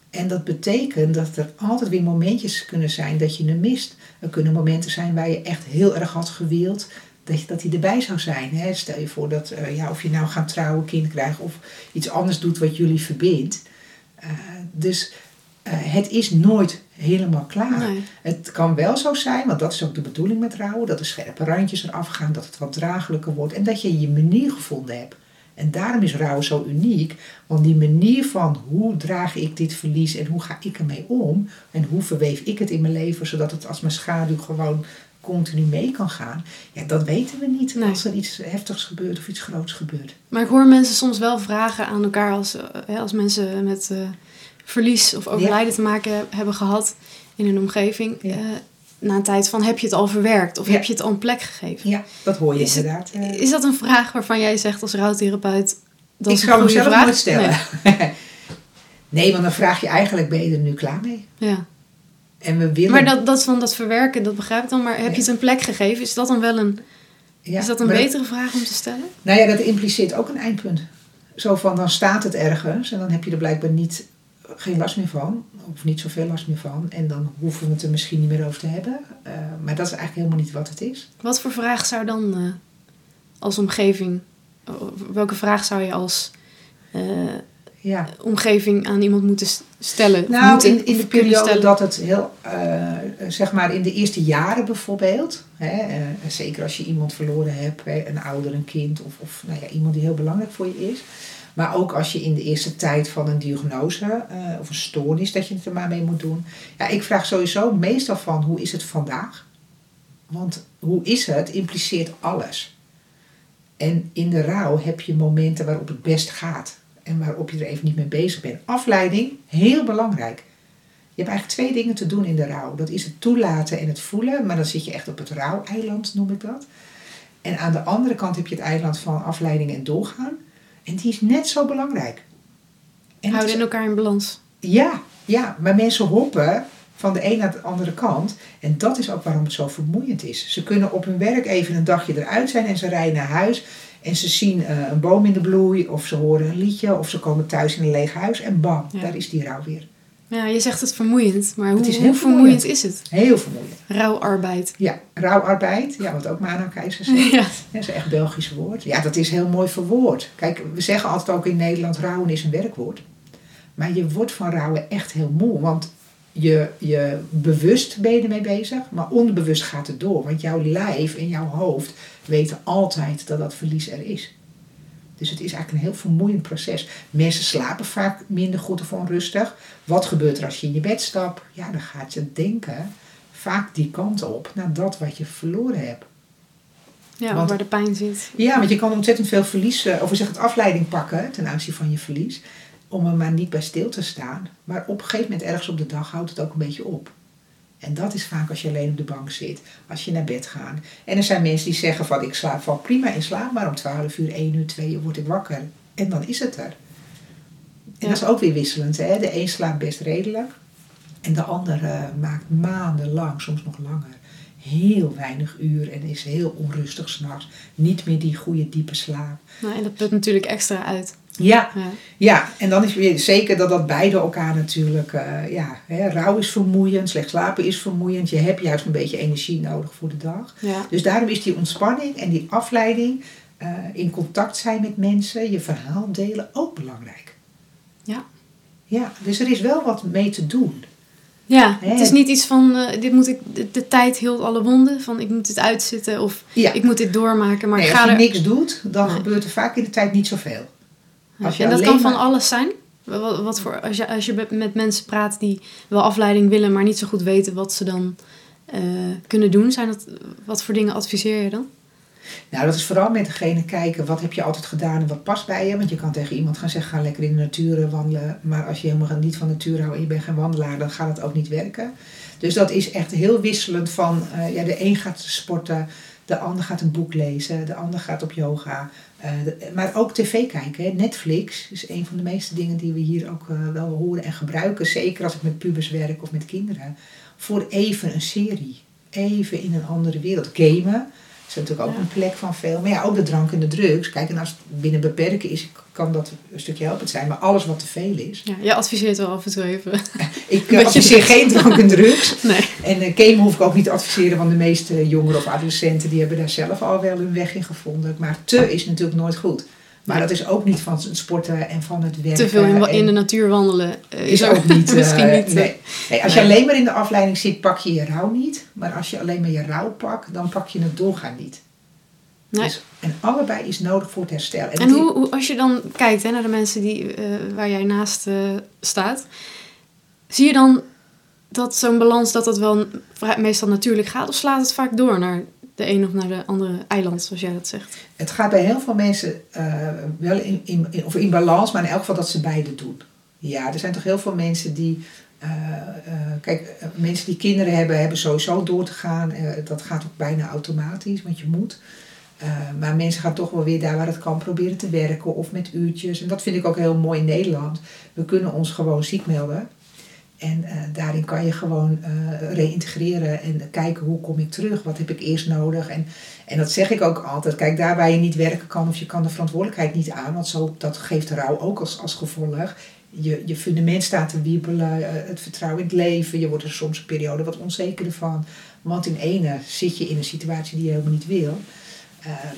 En dat betekent dat er altijd weer momentjes kunnen zijn dat je hem mist. Er kunnen momenten zijn waar je echt heel erg had gewild dat, dat hij erbij zou zijn. Hè? Stel je voor dat, eh, ja, of je nou gaat trouwen, kind krijgt of iets anders doet wat jullie verbindt. Eh, dus eh, het is nooit helemaal klaar.
Nee.
Het kan wel zo zijn, want dat is ook de bedoeling met rouwen, dat de scherpe randjes eraf gaan, dat het wat draaglijker wordt en dat je je manier gevonden hebt. En daarom is rouw zo uniek, want die manier van hoe draag ik dit verlies en hoe ga ik ermee om en hoe verweef ik het in mijn leven zodat het als mijn schaduw gewoon continu mee kan gaan, ja, dat weten we niet
Nee.
als er iets heftigs gebeurt of iets groots gebeurt.
Maar ik hoor mensen soms wel vragen aan elkaar als, eh, als mensen met eh, verlies of overlijden te maken he- hebben gehad in hun omgeving.
Ja.
eh, na een tijd van heb je het al verwerkt of
Ja.
heb je het al een plek gegeven?
Ja, dat hoor je
Is
inderdaad. eh.
Is dat een vraag waarvan jij zegt als rouwtherapeut? Dat
ik zou hem
goede
zelf
vraag?
nooit stellen. Nee. want dan vraag je eigenlijk, ben je er nu klaar mee?
Ja.
En we willen...
Maar dat, dat van dat verwerken, dat begrijp ik dan. Maar heb je het een plek gegeven? Is dat dan wel een, is dat een betere vraag om te stellen?
Nou ja, dat impliceert ook een eindpunt. Zo van, dan staat het ergens en dan heb je er blijkbaar niet, geen last meer van. Of niet zoveel last meer van. En dan hoeven we het er misschien niet meer over te hebben. Eh, maar dat is eigenlijk helemaal niet wat het is.
Wat voor vraag zou dan eh, als omgeving, welke vraag zou je als eh,
Ja.
omgeving aan iemand moeten stellen?
Nou,
moeten,
in, in de periode
stellen?
dat het heel, zeg maar in de eerste jaren bijvoorbeeld, hè, zeker als je iemand verloren hebt, hè, een ouder, een kind of, of nou ja, iemand die heel belangrijk voor je is. Maar ook als je in de eerste tijd van een diagnose eh, of een stoornis, dat je het er maar mee moet doen. Ja, ik vraag sowieso meestal van hoe is het vandaag? Want hoe is het impliceert alles. En in de rouw heb je momenten waarop het best gaat en waarop je er even niet mee bezig bent. Afleiding, heel belangrijk. Je hebt eigenlijk twee dingen te doen in de rouw. Dat is het toelaten en het voelen, maar dan zit je echt op het rouweiland, noem ik dat. En aan de andere kant heb je het eiland van afleiding en doorgaan. En die is net zo belangrijk. En
Houden
is-
in elkaar in balans.
ja, ja, maar mensen hoppen van de een naar de andere kant. En dat is ook waarom het zo vermoeiend is. Ze kunnen op hun werk even een dagje eruit zijn en ze rijden naar huis. En ze zien eh, een boom in de bloei, of ze horen een liedje, of ze komen thuis in een leeg huis. En bam,
Ja.
daar is die rouw weer.
Ja, je zegt het vermoeiend, maar hoe,
is heel
hoe vermoeiend is het?
Heel vermoeiend.
Rouwarbeid.
Ja, rouwarbeid, ja, wat ook Mano Keizer zegt.
Ja.
Dat is een echt Belgisch woord. Ja, dat is heel mooi verwoord. Kijk, we zeggen altijd ook in Nederland, rouwen is een werkwoord. Maar je wordt van rouwen echt heel moe. Want je, je bewust ben je ermee bezig, maar onbewust gaat het door. Want jouw lijf en jouw hoofd weten altijd dat dat verlies er is. Dus het is eigenlijk een heel vermoeiend proces. Mensen slapen vaak minder goed of onrustig. Wat gebeurt er als je in je bed stapt? Ja, dan gaat je denken vaak die kant op naar dat wat je verloren hebt.
Ja,
Want-
waar de pijn zit.
Ja, want je kan ontzettend veel verlies, eh, of we zeggen het afleiding pakken ten aanzien van je verlies. Om er maar niet bij stil te staan. Maar op een gegeven moment ergens op de dag houdt het ook een beetje op. En dat is vaak als je alleen op de bank zit. Als je naar bed gaat. En er zijn mensen die zeggen van ik slaap val prima in slaap. Maar om 12 uur, 1 uur, 2 uur word ik wakker. En dan is het er. En dat is ook weer wisselend. Hè? De een slaapt best redelijk. En de ander eh, maakt maandenlang, soms nog langer, heel weinig uur. En is heel onrustig s'nachts. Niet meer die goede diepe slaap.
Nou, en dat put natuurlijk extra uit.
Ja,
Ja.
ja, en dan is weer zeker dat dat beide elkaar natuurlijk, eh, ja, hè, rouw is vermoeiend, slecht slapen is vermoeiend. Je hebt juist een beetje energie nodig voor de dag.
Ja.
Dus daarom is die ontspanning en die afleiding, eh, in contact zijn met mensen, je verhaal delen ook belangrijk.
Ja.
Ja, dus er is wel wat mee te doen.
Ja,
Hè?
het is niet iets van, eh, dit moet ik, de, de tijd hield alle wonden, van ik moet dit uitzitten of
Ja.
ik moet dit doormaken, maar
Nee, als je
er...
niks doet, dan
Nee.
gebeurt er vaak in de tijd niet zoveel. Als je
en dat kan van
maar-
alles zijn. Wat, wat voor, als, je, als je met- met mensen praat die wel afleiding willen, maar niet zo goed weten wat ze dan eh, kunnen doen, zijn dat, wat voor dingen adviseer je dan?
Nou, dat is vooral met degene kijken, wat heb je altijd gedaan en wat past bij je. Want je kan tegen iemand gaan zeggen, ga lekker in de natuur eh, wandelen. Maar als je helemaal niet van natuur houdt en je bent geen wandelaar, dan gaat het ook niet werken. Dus dat is echt heel wisselend van, eh, ja, de een gaat sporten, de ander gaat een boek lezen, de ander gaat op yoga. Eh, maar ook tv kijken. Netflix is een van de meeste dingen die we hier ook eh, wel horen en gebruiken. Zeker als ik met pubers werk of met kinderen. Voor even een serie. Even in een andere wereld. Gamen is natuurlijk ook
Ja.
een plek van veel. Maar ja, ook de drank en de drugs. Kijk, en als het binnen beperken is, kan dat een stukje helpend zijn. Maar alles wat te veel is.
Ja, je adviseert wel af en toe even.
Ik uh, adviseer geen drank en drugs.
Nee.
En eh gamen hoef ik ook niet te adviseren, want de meeste jongeren of adolescenten die hebben daar zelf al wel hun weg in gevonden. Maar te is natuurlijk nooit goed. Maar dat is ook niet van het sporten en van het werken.
Te veel in,
en-
in de natuur wandelen eh,
is ook niet.
misschien
eh,
niet. eh,
nee. Nee, als je alleen maar in de afleiding zit, pak je je rouw niet. Maar als je alleen maar je rouw pakt, dan pak je het doorgaan niet.
Nee.
Dus, en allebei is nodig voor het herstel.
En
het-
hoe, hoe, als je dan kijkt hè, naar de mensen die, waar jij naast staat, zie je dan dat zo'n balans dat dat wel meestal natuurlijk gaat, of slaat het vaak door naar de een of naar de andere eiland, zoals jij dat zegt?
Het gaat bij heel veel mensen eh, wel in, in, of in balans, maar in elk geval dat ze beide doen. Ja, er zijn toch heel veel mensen die. eh, eh, kijk, mensen die kinderen hebben, hebben sowieso door te gaan. Dat gaat ook bijna automatisch, want je moet. Maar mensen gaan toch wel weer daar waar het kan proberen te werken of met uurtjes. En dat vind ik ook heel mooi in Nederland. We kunnen ons gewoon ziek melden. En eh, daarin kan je gewoon eh reïntegreren en kijken hoe kom ik terug, wat heb ik eerst nodig. En, en dat zeg ik ook altijd. Kijk, daar waar je niet werken kan of je kan de verantwoordelijkheid niet aan, want zo, dat geeft rouw ook als, als gevolg. Je, je fundament staat te wiebelen, eh, het vertrouwen in het leven. Je wordt er soms een periode wat onzekerder van. Want in ene zit je in een situatie die je helemaal niet wil.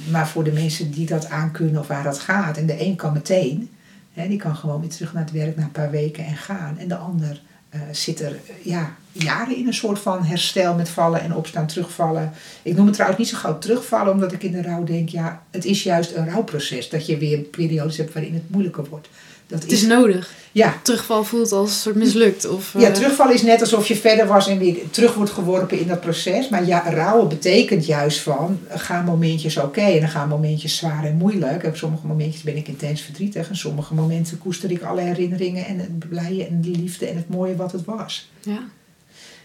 Maar voor de mensen die dat aankunnen of waar dat gaat, en de een kan meteen, hè, die kan gewoon weer terug naar het werk na een paar weken en gaan. En de ander eh, zit er ja, jaren in een soort van herstel met vallen en opstaan, terugvallen. Ik noem het trouwens niet zo gauw terugvallen, omdat ik in de rouw denk, ja, het is juist een rouwproces. Dat je weer periodes hebt waarin het moeilijker wordt. Dat
Het is nodig.
ja,
Terugval voelt als een soort mislukt. Of,
Ja,
eh,
terugvallen is net alsof je verder was en weer terug wordt geworpen in dat proces. Maar ja, rouwen betekent juist van, gaan momentjes oké en dan gaan momentjes zwaar en moeilijk. En op sommige momentjes ben ik intens verdrietig en sommige momenten koester ik alle herinneringen en het blije en de liefde en het mooie wat het was.
ja.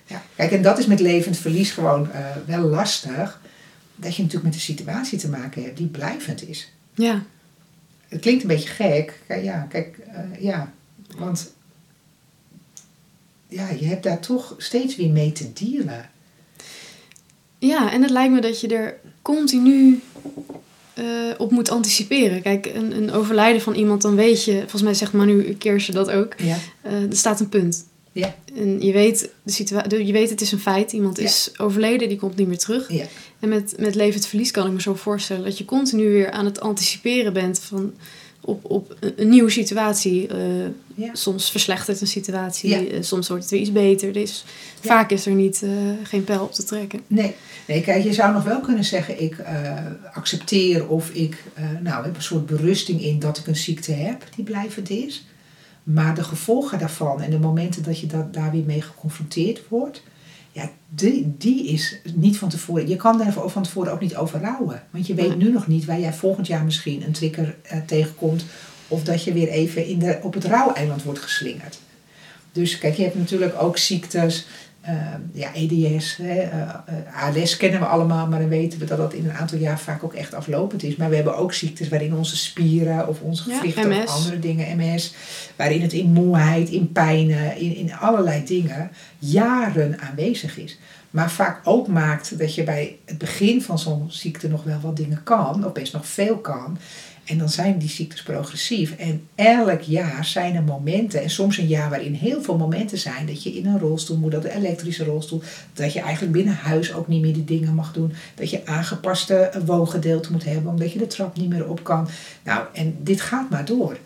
Ja. Kijk, en dat is met levend verlies gewoon eh, wel lastig. Dat je natuurlijk met een situatie te maken hebt die blijvend is.
ja.
Het klinkt een beetje gek. Ja, kijk, eh, ja. Want ja, je hebt daar toch steeds weer mee te dealen.
Ja, en het lijkt me dat je er continu eh, op moet anticiperen. Kijk, een, een overlijden van iemand, dan weet je, volgens mij zegt Manu Keersje dat ook,
Ja.
eh, er staat een punt.
Ja.
En je weet, de situatie, je weet het is een feit, iemand
Ja.
is overleden, die komt niet meer terug.
Ja.
En met, met levend verlies kan ik me zo voorstellen dat je continu weer aan het anticiperen bent van, op, op een, nieuwe situatie.
Ja.
Soms verslechtert een situatie,
Ja.
eh, soms wordt het weer iets beter. Dus
Ja.
vaak is er niet, eh, geen pijl op te trekken.
Nee. nee, kijk, je zou nog wel kunnen zeggen: ik accepteer of ik nou, heb een soort berusting in dat ik een ziekte heb die blijvend is. Maar de gevolgen daarvan en de momenten dat je dat, daar weer mee geconfronteerd wordt, ja, die, die is niet van tevoren. Je kan daar van tevoren ook niet over rouwen. Want je weet nu nog niet waar jij volgend jaar misschien een trigger eh, tegenkomt. Of dat je weer even in de, op het rouweiland wordt geslingerd. Dus kijk, je hebt natuurlijk ook ziektes. Eh, ja, EDS, hè, eh, eh, ALS kennen we allemaal, maar dan weten we dat dat in een aantal jaar vaak ook echt aflopend is. Maar we hebben ook ziektes waarin onze spieren of onze gewrichten of andere dingen, MS, waarin het in moeheid, in pijnen, in, in allerlei dingen jaren aanwezig is. Maar vaak ook maakt dat je bij het begin van zo'n ziekte nog wel wat dingen kan, of best nog veel kan. En dan zijn die ziektes progressief. En elk jaar zijn er momenten, en soms een jaar waarin heel veel momenten zijn, dat je in een rolstoel moet, dat een elektrische rolstoel, dat je eigenlijk binnen huis ook niet meer die dingen mag doen, dat je aangepaste woongedeelte moet hebben, omdat je de trap niet meer op kan. Nou, en dit gaat maar door.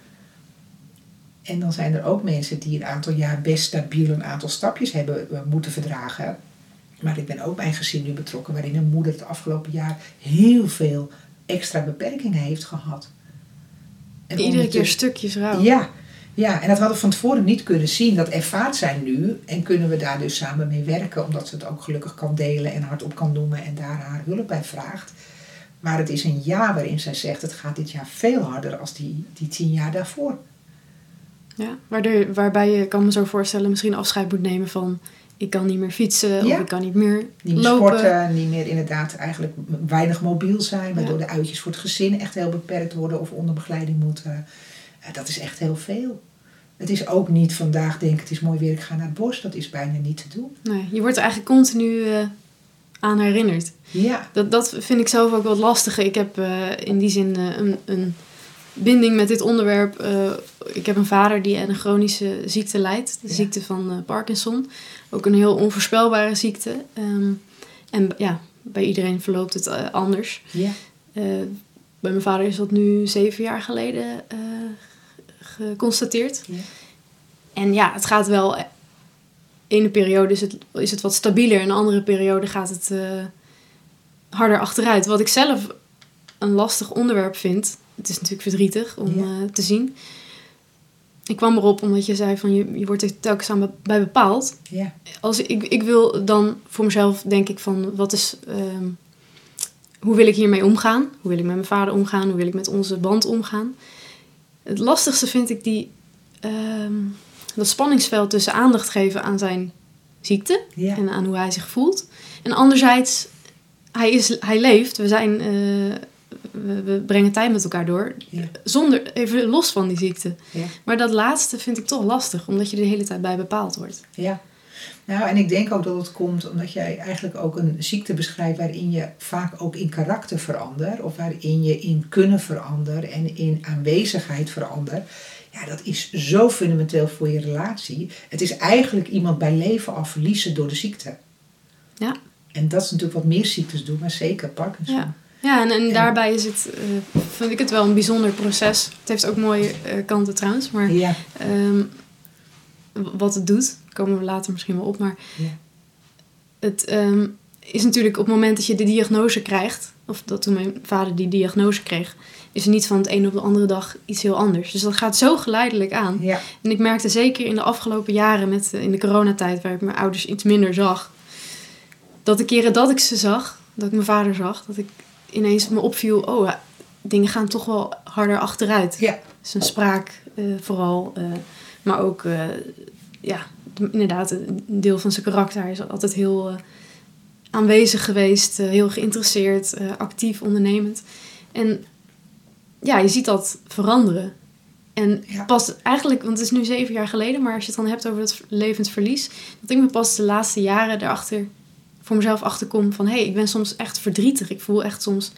En dan zijn er ook mensen die een aantal jaar best stabiel een aantal stapjes hebben eh, moeten verdragen. Maar ik ben ook bij een gezin nu betrokken waarin een moeder het afgelopen jaar heel veel extra beperkingen heeft gehad. En
Iedere keer stukjes rouw.
Ja, ja, en dat hadden we van tevoren niet kunnen zien. Dat ervaart zij nu en kunnen we daar dus samen mee werken, omdat ze het ook gelukkig kan delen en hardop kan noemen en daar haar hulp bij vraagt. Maar het is een jaar waarin zij zegt: het gaat dit jaar veel harder als die, die tien jaar daarvoor.
Ja, waardoor, waarbij je, kan me zo voorstellen, misschien afscheid moet nemen van... ik kan niet meer fietsen
Ja.
of ik kan niet meer
Niet meer
lopen.
sporten, niet meer inderdaad eigenlijk weinig mobiel zijn, waardoor
Ja.
de uitjes voor het gezin echt heel beperkt worden of onder begeleiding moeten. Eh, dat is echt heel veel. Het is ook niet vandaag denken het is mooi weer, ik ga naar het bos. Dat is bijna niet te doen.
Nee, je wordt er eigenlijk continu eh, aan herinnerd.
Ja,
Dat, dat vind ik zelf ook wat lastiger. Ik heb eh, in die zin een, een binding met dit onderwerp. Ik heb een vader die aan een chronische ziekte lijdt. De
Ja.
ziekte van Parkinson. Ook een heel onvoorspelbare ziekte. Ehm, en ja, bij iedereen verloopt het eh, anders. Eh, bij mijn vader is dat nu zeven jaar geleden eh, geconstateerd. En ja, het gaat wel. In een periode is het, is het wat stabieler, in andere periode gaat het harder achteruit. Wat ik zelf een lastig onderwerp vind. Het is natuurlijk verdrietig om te zien. Ik kwam erop omdat je zei van je, je wordt er telkens aan bij bepaald
ja,
als ik, ik wil dan voor mezelf denk ik van wat is ehm, hoe wil ik hiermee omgaan? Hoe wil ik met mijn vader omgaan? Hoe wil ik met onze band omgaan? Het lastigste vind ik die ehm, dat spanningsveld tussen aandacht geven aan zijn ziekte
ja.
en aan hoe hij zich voelt. En anderzijds, hij, is, hij leeft, we, zijn, eh, we, we brengen tijd met elkaar door,
Ja.
zonder, even los van die ziekte.
Ja.
Maar dat laatste vind ik toch lastig, omdat je de hele tijd bij bepaald wordt.
Ja. Nou, en ik denk ook dat het komt omdat jij eigenlijk ook een ziekte beschrijft waarin je vaak ook in karakter verandert. Of waarin je in kunnen verandert en in aanwezigheid verandert. Ja, dat is zo fundamenteel voor je relatie. Het is eigenlijk iemand bij leven al verliezen door de ziekte.
Ja.
En dat is natuurlijk wat meer ziektes doen, maar zeker Parkinson.
Ja. Ja, en, en daarbij is het, eh, vind ik het wel een bijzonder proces. Het heeft ook mooie eh, kanten trouwens, maar
Ja,
ehm, wat het doet, komen we later misschien wel op. Maar
Ja.
het ehm, is natuurlijk op het moment dat je de diagnose krijgt, of dat toen mijn vader die diagnose kreeg, is er niet van het ene op de andere dag iets heel anders. Dus dat gaat zo geleidelijk aan.
Ja.
En ik merkte zeker in de afgelopen jaren, met, eh, in de coronatijd, waar ik mijn ouders iets minder zag, dat de keren dat ik ze zag, dat ik mijn vader zag, dat ik ineens me opviel, oh, dingen gaan toch wel harder achteruit.
Ja.
Zijn spraak eh, vooral, eh, maar ook, eh, ja, inderdaad, een deel van zijn karakter. Hij is altijd heel aanwezig geweest, heel geïnteresseerd, actief, ondernemend. En ja, je ziet dat veranderen. En
Ja.
pas eigenlijk, want het is nu zeven jaar geleden, maar als je het dan hebt over het levensverlies, dat ik me pas de laatste jaren erachter voor mezelf achterkom van hé, hey, ik ben soms echt verdrietig. Ik voel echt soms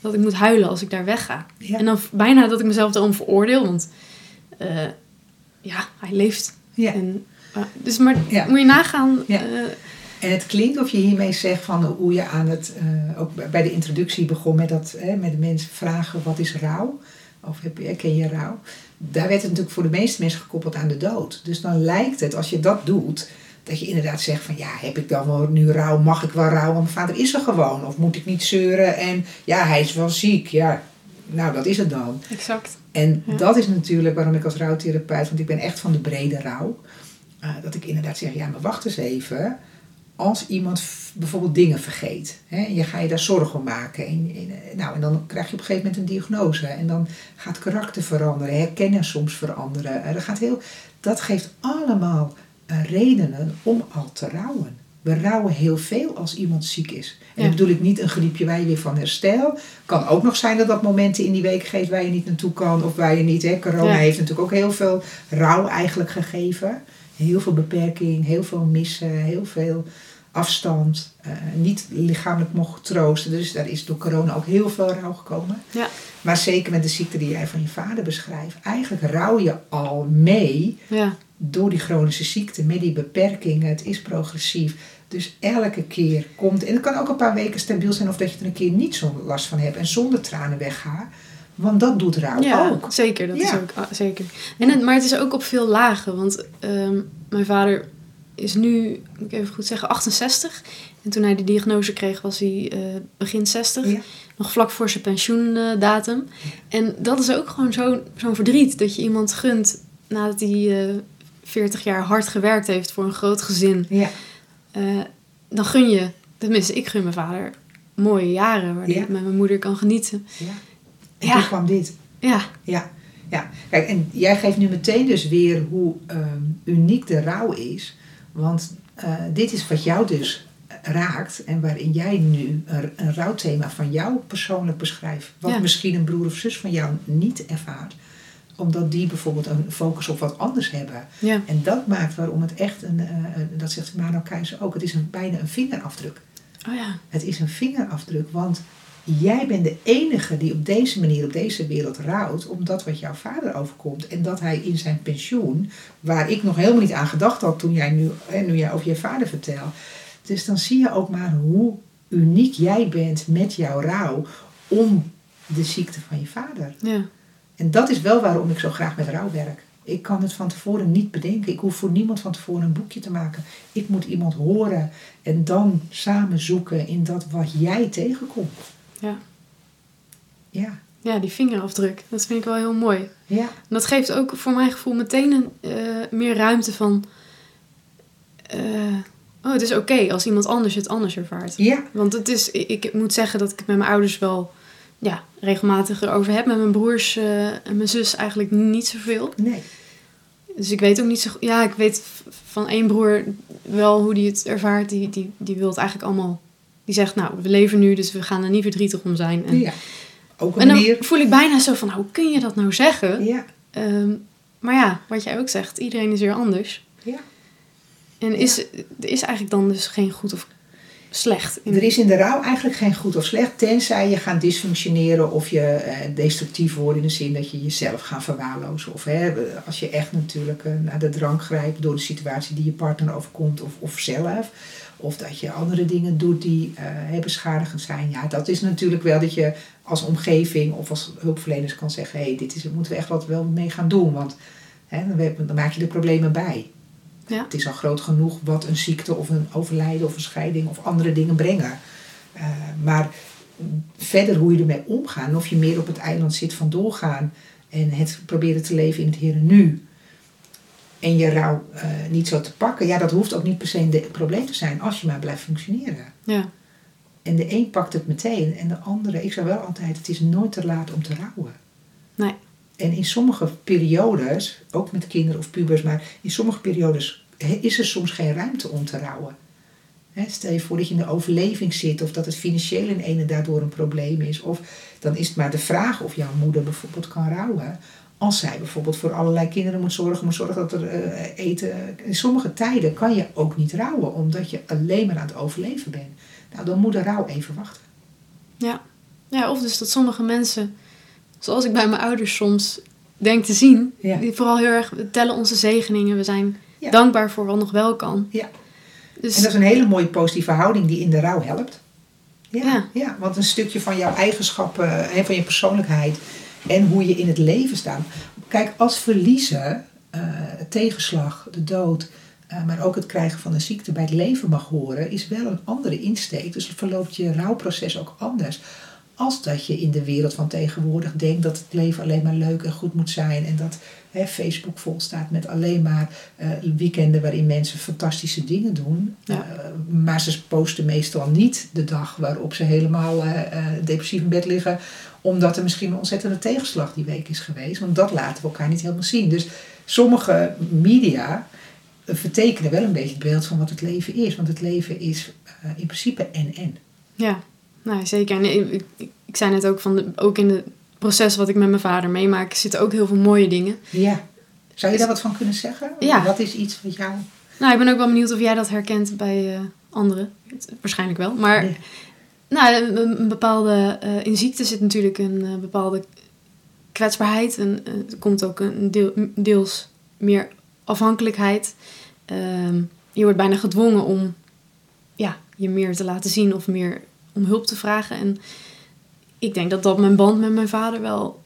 dat ik moet huilen als ik daar wegga.
Ja.
En dan bijna dat ik mezelf daarom veroordeel, want eh, ja, hij leeft.
Ja.
En, eh, dus maar
Ja.
moet je nagaan.
Ja.
eh,
En het klinkt of je hiermee zegt van hoe je aan het, ook bij de introductie begon met dat, hè, met de mensen vragen wat is rouw? Of heb je, ken je rouw? Daar werd het natuurlijk voor de meeste mensen gekoppeld aan de dood. Dus dan lijkt het, als je dat doet, dat je inderdaad zegt van ja, heb ik dan wel nu rouw? Mag ik wel rouw? Want mijn vader is er gewoon. Of moet ik niet zeuren? En ja, hij is wel ziek. Ja, nou dat is het dan.
exact.
En
Ja.
dat is natuurlijk waarom ik als rouwtherapeut, want ik ben echt van de brede rouw, eh, dat ik inderdaad zeg, ja, maar wacht eens even. Als iemand bijvoorbeeld dingen vergeet, hè, en je ga je daar zorgen om maken, en, en, eh, nou, en dan krijg je op een gegeven moment een diagnose, en dan gaat karakter veranderen, herkennen soms veranderen. Eh, dat, gaat heel, dat geeft allemaal redenen om al te rouwen. We rouwen heel veel als iemand ziek is. En
Ja.
dan bedoel ik niet een griepje waar je weer van herstel. Kan ook nog zijn dat dat momenten in die week geeft waar je niet naartoe kan. Of waar je niet. Hè. Corona
Ja.
heeft natuurlijk ook heel veel rouw eigenlijk gegeven. Heel veel beperking, heel veel missen, heel veel afstand. eh, niet lichamelijk mocht troosten. Dus daar is door corona ook heel veel rouw gekomen.
Ja.
Maar zeker met de ziekte die jij van je vader beschrijft. Eigenlijk rouw je al mee
Ja,
door die chronische ziekte, met die beperkingen, het is progressief. Dus elke keer komt, en het kan ook een paar weken stabiel zijn of dat je er een keer niet zo'n last van hebt en zonder tranen weggaat. Want dat doet rouw
ja
ook.
zeker. Dat is ook ah, zeker. En het, maar het is ook op veel lagen. Want ehm, mijn vader is nu, moet ik even goed zeggen, 68. En toen hij die diagnose kreeg, was hij eh, begin 60.
Ja.
Nog vlak voor zijn pensioendatum. En dat is ook gewoon zo'n zo'n verdriet. Dat je iemand gunt nadat hij eh 40 jaar hard gewerkt heeft voor een groot gezin.
Ja.
Eh, dan gun je, tenminste ik gun mijn vader, mooie jaren waar
Ja.
hij met mijn moeder kan genieten.
ja. En
Ja.
toen kwam dit.
Ja,
Ja, ja. Kijk, en jij geeft nu meteen dus weer hoe ehm, uniek de rouw is. Want eh, dit is wat jou dus raakt en waarin jij nu een, een rouwthema van jou persoonlijk beschrijft. Wat misschien een broer of zus van jou niet ervaart. Omdat die bijvoorbeeld een focus op wat anders hebben.
ja,
En dat maakt waarom het echt een, eh, een- dat zegt Mano Keizer ook, het is een, bijna een vingerafdruk.
oh ja,
Het is een vingerafdruk, want jij bent de enige die op deze manier op deze wereld rouwt om dat wat jouw vader overkomt. En dat hij in zijn pensioen, waar ik nog helemaal niet aan gedacht had toen jij nu, hè, nu jij over je vader vertelt. Dus dan zie je ook maar hoe uniek jij bent met jouw rouw om de ziekte van je vader.
ja.
En dat is wel waarom ik zo graag met rouw werk. Ik kan het van tevoren niet bedenken. Ik hoef voor niemand van tevoren een boekje te maken. Ik moet iemand horen en dan samen zoeken in dat wat jij tegenkomt.
Ja.
Ja,
Ja, die vingerafdruk. Dat vind ik wel heel mooi.
ja,
En dat geeft ook voor mijn gevoel meteen een, eh, meer ruimte van... eh, oh, het is oké als iemand anders het anders ervaart.
ja,
Want het is, ik, ik moet zeggen dat ik het met mijn ouders wel ja, regelmatig erover heb. Met mijn broers eh, en mijn zus eigenlijk niet zoveel.
nee.
Dus ik weet ook niet zo goed. Ja, ik weet van één broer wel hoe die het ervaart. Die, die, die wil het eigenlijk allemaal. Die zegt, nou, we leven nu, dus we gaan er niet verdrietig om zijn. En,
Ja. Ook een
en dan
manier.
voel ik bijna zo van, nou, hoe kun je dat nou zeggen?
Ja,
Ehm, maar ja, wat jij ook zegt, iedereen is weer anders.
ja.
En is, er is eigenlijk dan dus geen goed of slecht.
Er is in de rouw eigenlijk geen goed of slecht, tenzij je gaat dysfunctioneren of je eh, destructief wordt in de zin dat je jezelf gaat verwaarlozen. Of hè, als je echt natuurlijk eh, naar de drank grijpt door de situatie die je partner overkomt of, of zelf. Of dat je andere dingen doet die eh, beschadigend zijn. Ja, dat is natuurlijk wel dat je als omgeving of als hulpverleners kan zeggen: hé, hey, dit is, moeten we echt wat wel mee gaan doen. Want hè, dan maak je de problemen bij.
Ja.
Het is al groot genoeg wat een ziekte of een overlijden of een scheiding of andere dingen brengen. Eh, maar verder hoe je ermee omgaat. Of je meer op het eiland zit van doorgaan en het proberen te leven in het hier en nu. En je rouw eh, niet zo te pakken. Ja, dat hoeft ook niet per se een de- probleem te zijn als je maar blijft functioneren.
Ja.
En de een pakt het meteen en de andere, ik zou wel altijd, het is nooit te laat om te rouwen.
Nee.
En in sommige periodes, ook met kinderen of pubers, maar in sommige periodes is er soms geen ruimte om te rouwen. Stel je voor dat je in de overleving zit of dat het financieel in ene daardoor een probleem is. Of dan is het maar de vraag of jouw moeder bijvoorbeeld kan rouwen. Als zij bijvoorbeeld voor allerlei kinderen moet zorgen, moet zorgen dat er eh, eten. In sommige tijden kan je ook niet rouwen, omdat je alleen maar aan het overleven bent. Nou, dan moet de rouw even wachten.
Ja. ja, of dus dat sommige mensen, zoals ik bij mijn ouders soms denk te zien,
Ja.
die vooral heel erg, tellen onze zegeningen, we zijn
Ja.
dankbaar voor wat nog wel kan.
Ja.
Dus
En dat is een hele mooie positieve houding die in de rouw helpt. Ja,
Ja.
ja. want een stukje van jouw eigenschappen, hè, van je persoonlijkheid en hoe je in het leven staat. Kijk, als verliezen, eh, tegenslag, de dood, eh, maar ook het krijgen van een ziekte bij het leven mag horen, is wel een andere insteek. Dus verloopt je rouwproces ook anders. Als dat je in de wereld van tegenwoordig denkt dat het leven alleen maar leuk en goed moet zijn. En dat hè, Facebook vol staat met alleen maar eh, weekenden waarin mensen fantastische dingen doen.
Ja.
Eh, maar ze posten meestal niet de dag waarop ze helemaal eh, depressief in bed liggen. Omdat er misschien een ontzettende tegenslag die week is geweest. Want dat laten we elkaar niet helemaal zien. Dus sommige media vertekenen wel een beetje het beeld van wat het leven is. Want het leven is in principe en-en.
ja, nou, zeker. En ik, ik, ik zei net ook, van de, ook in het proces wat ik met mijn vader meemaak, zitten ook heel veel mooie dingen.
Ja. Zou je daar wat van kunnen zeggen?
Ja.
Wat is iets wat jou...
Nou, ik ben ook wel benieuwd of jij dat herkent bij eh, anderen. Waarschijnlijk wel. Maar
Nee.
nou, een, een bepaalde, eh, in ziekte zit natuurlijk een eh, bepaalde kwetsbaarheid. En er komt ook een deel, deels meer afhankelijkheid. Ehm, je wordt bijna gedwongen om ja, je meer te laten zien of meer om hulp te vragen. En ik denk dat dat mijn band met mijn vader wel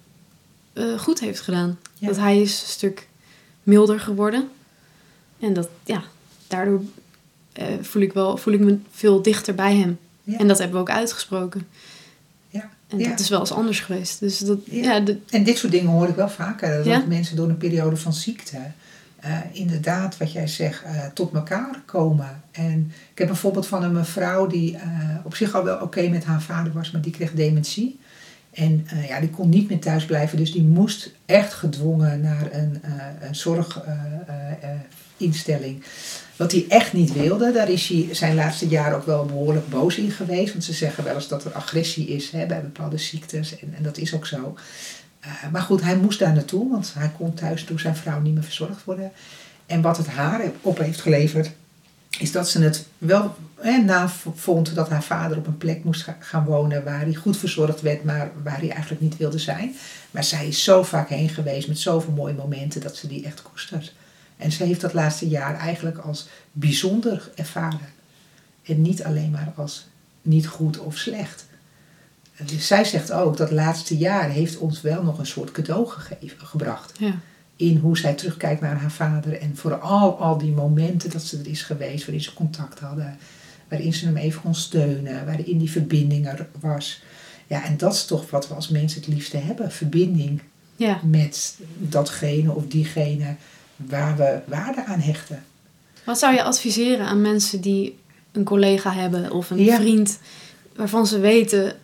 eh, goed heeft gedaan.
Ja.
Dat hij is een stuk milder geworden. En dat, ja, daardoor eh, voel, ik wel, voel ik me veel dichter bij hem.
Ja.
En dat hebben we ook uitgesproken.
Ja.
En
Ja.
dat is wel eens anders geweest. Dus dat,
Ja.
de,
En dit soort dingen hoor ik wel vaker. Dat
Ja?
mensen door een periode van ziekte eh, inderdaad, wat jij zegt, eh, tot elkaar komen. En ik heb een voorbeeld van een mevrouw die eh, op zich al wel oké met haar vader was, maar die kreeg dementie. En ja, die kon niet meer thuis blijven, dus die moest echt gedwongen naar een, een zorginstelling. Wat hij echt niet wilde, daar is hij zijn laatste jaren ook wel behoorlijk boos in geweest. Want ze zeggen wel eens dat er agressie is hè, bij bepaalde ziektes. En, en dat is ook zo. Eh, maar goed, hij moest daar naartoe, want hij kon thuis door zijn vrouw niet meer verzorgd worden. En wat het haar op heeft geleverd, is dat ze het wel hè, na vond dat haar vader op een plek moest ga- gaan wonen waar hij goed verzorgd werd, maar waar hij eigenlijk niet wilde zijn. Maar zij is zo vaak heen geweest met zoveel mooie momenten dat ze die echt koestert. En ze heeft dat laatste jaar eigenlijk als bijzonder ervaren. En niet alleen maar als niet goed of slecht. Dus zij zegt ook dat laatste jaar heeft ons wel nog een soort cadeau gegeven, gebracht.
ja.
In hoe zij terugkijkt naar haar vader. En vooral al die momenten dat ze er is geweest, waarin ze contact hadden. Waarin ze hem even kon steunen, waarin die verbinding er was. Ja, en dat is toch wat we als mensen het liefste hebben. Verbinding
ja.
met datgene of diegene waar we waarde aan hechten.
Wat zou je adviseren aan mensen die een collega hebben of een
Ja.
vriend waarvan ze weten,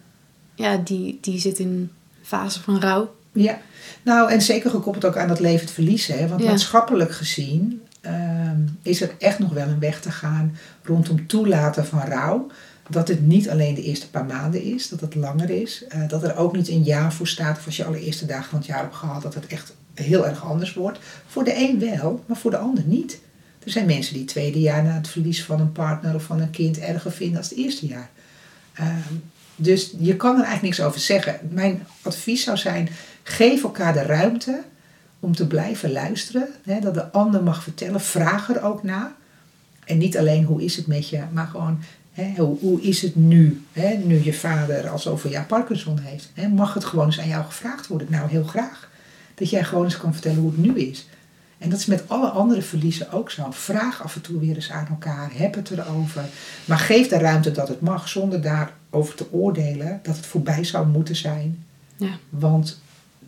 ja, die, die zit in een fase van rouw?
Ja, nou en zeker gekoppeld ook aan dat levend verliezen. Hè? Want
Ja.
maatschappelijk gezien ehm, is er echt nog wel een weg te gaan rondom toelaten van rouw. Dat het niet alleen de eerste paar maanden is, dat het langer is. eh, dat er ook niet een jaar voor staat of als je alle eerste dagen van het jaar hebt gehad, dat het echt heel erg anders wordt. Voor de een wel, maar voor de ander niet. Er zijn mensen die het tweede jaar na het verlies van een partner of van een kind erger vinden als het eerste jaar. Ehm, dus je kan er eigenlijk niks over zeggen. Mijn advies zou zijn: geef elkaar de ruimte om te blijven luisteren. Hè, dat de ander mag vertellen. Vraag er ook naar. En niet alleen hoe is het met je, maar gewoon hè, hoe, hoe is het nu? Hè, nu je vader al zoveel jaar Parkinson heeft. Hè, mag het gewoon eens aan jou gevraagd worden? Nou, heel graag. Dat jij gewoon eens kan vertellen hoe het nu is. En dat is met alle andere verliezen ook zo. Vraag af en toe weer eens aan elkaar. Heb het erover. Maar geef de ruimte dat het mag, zonder daar over te oordelen dat het voorbij zou moeten zijn.
Ja.
Want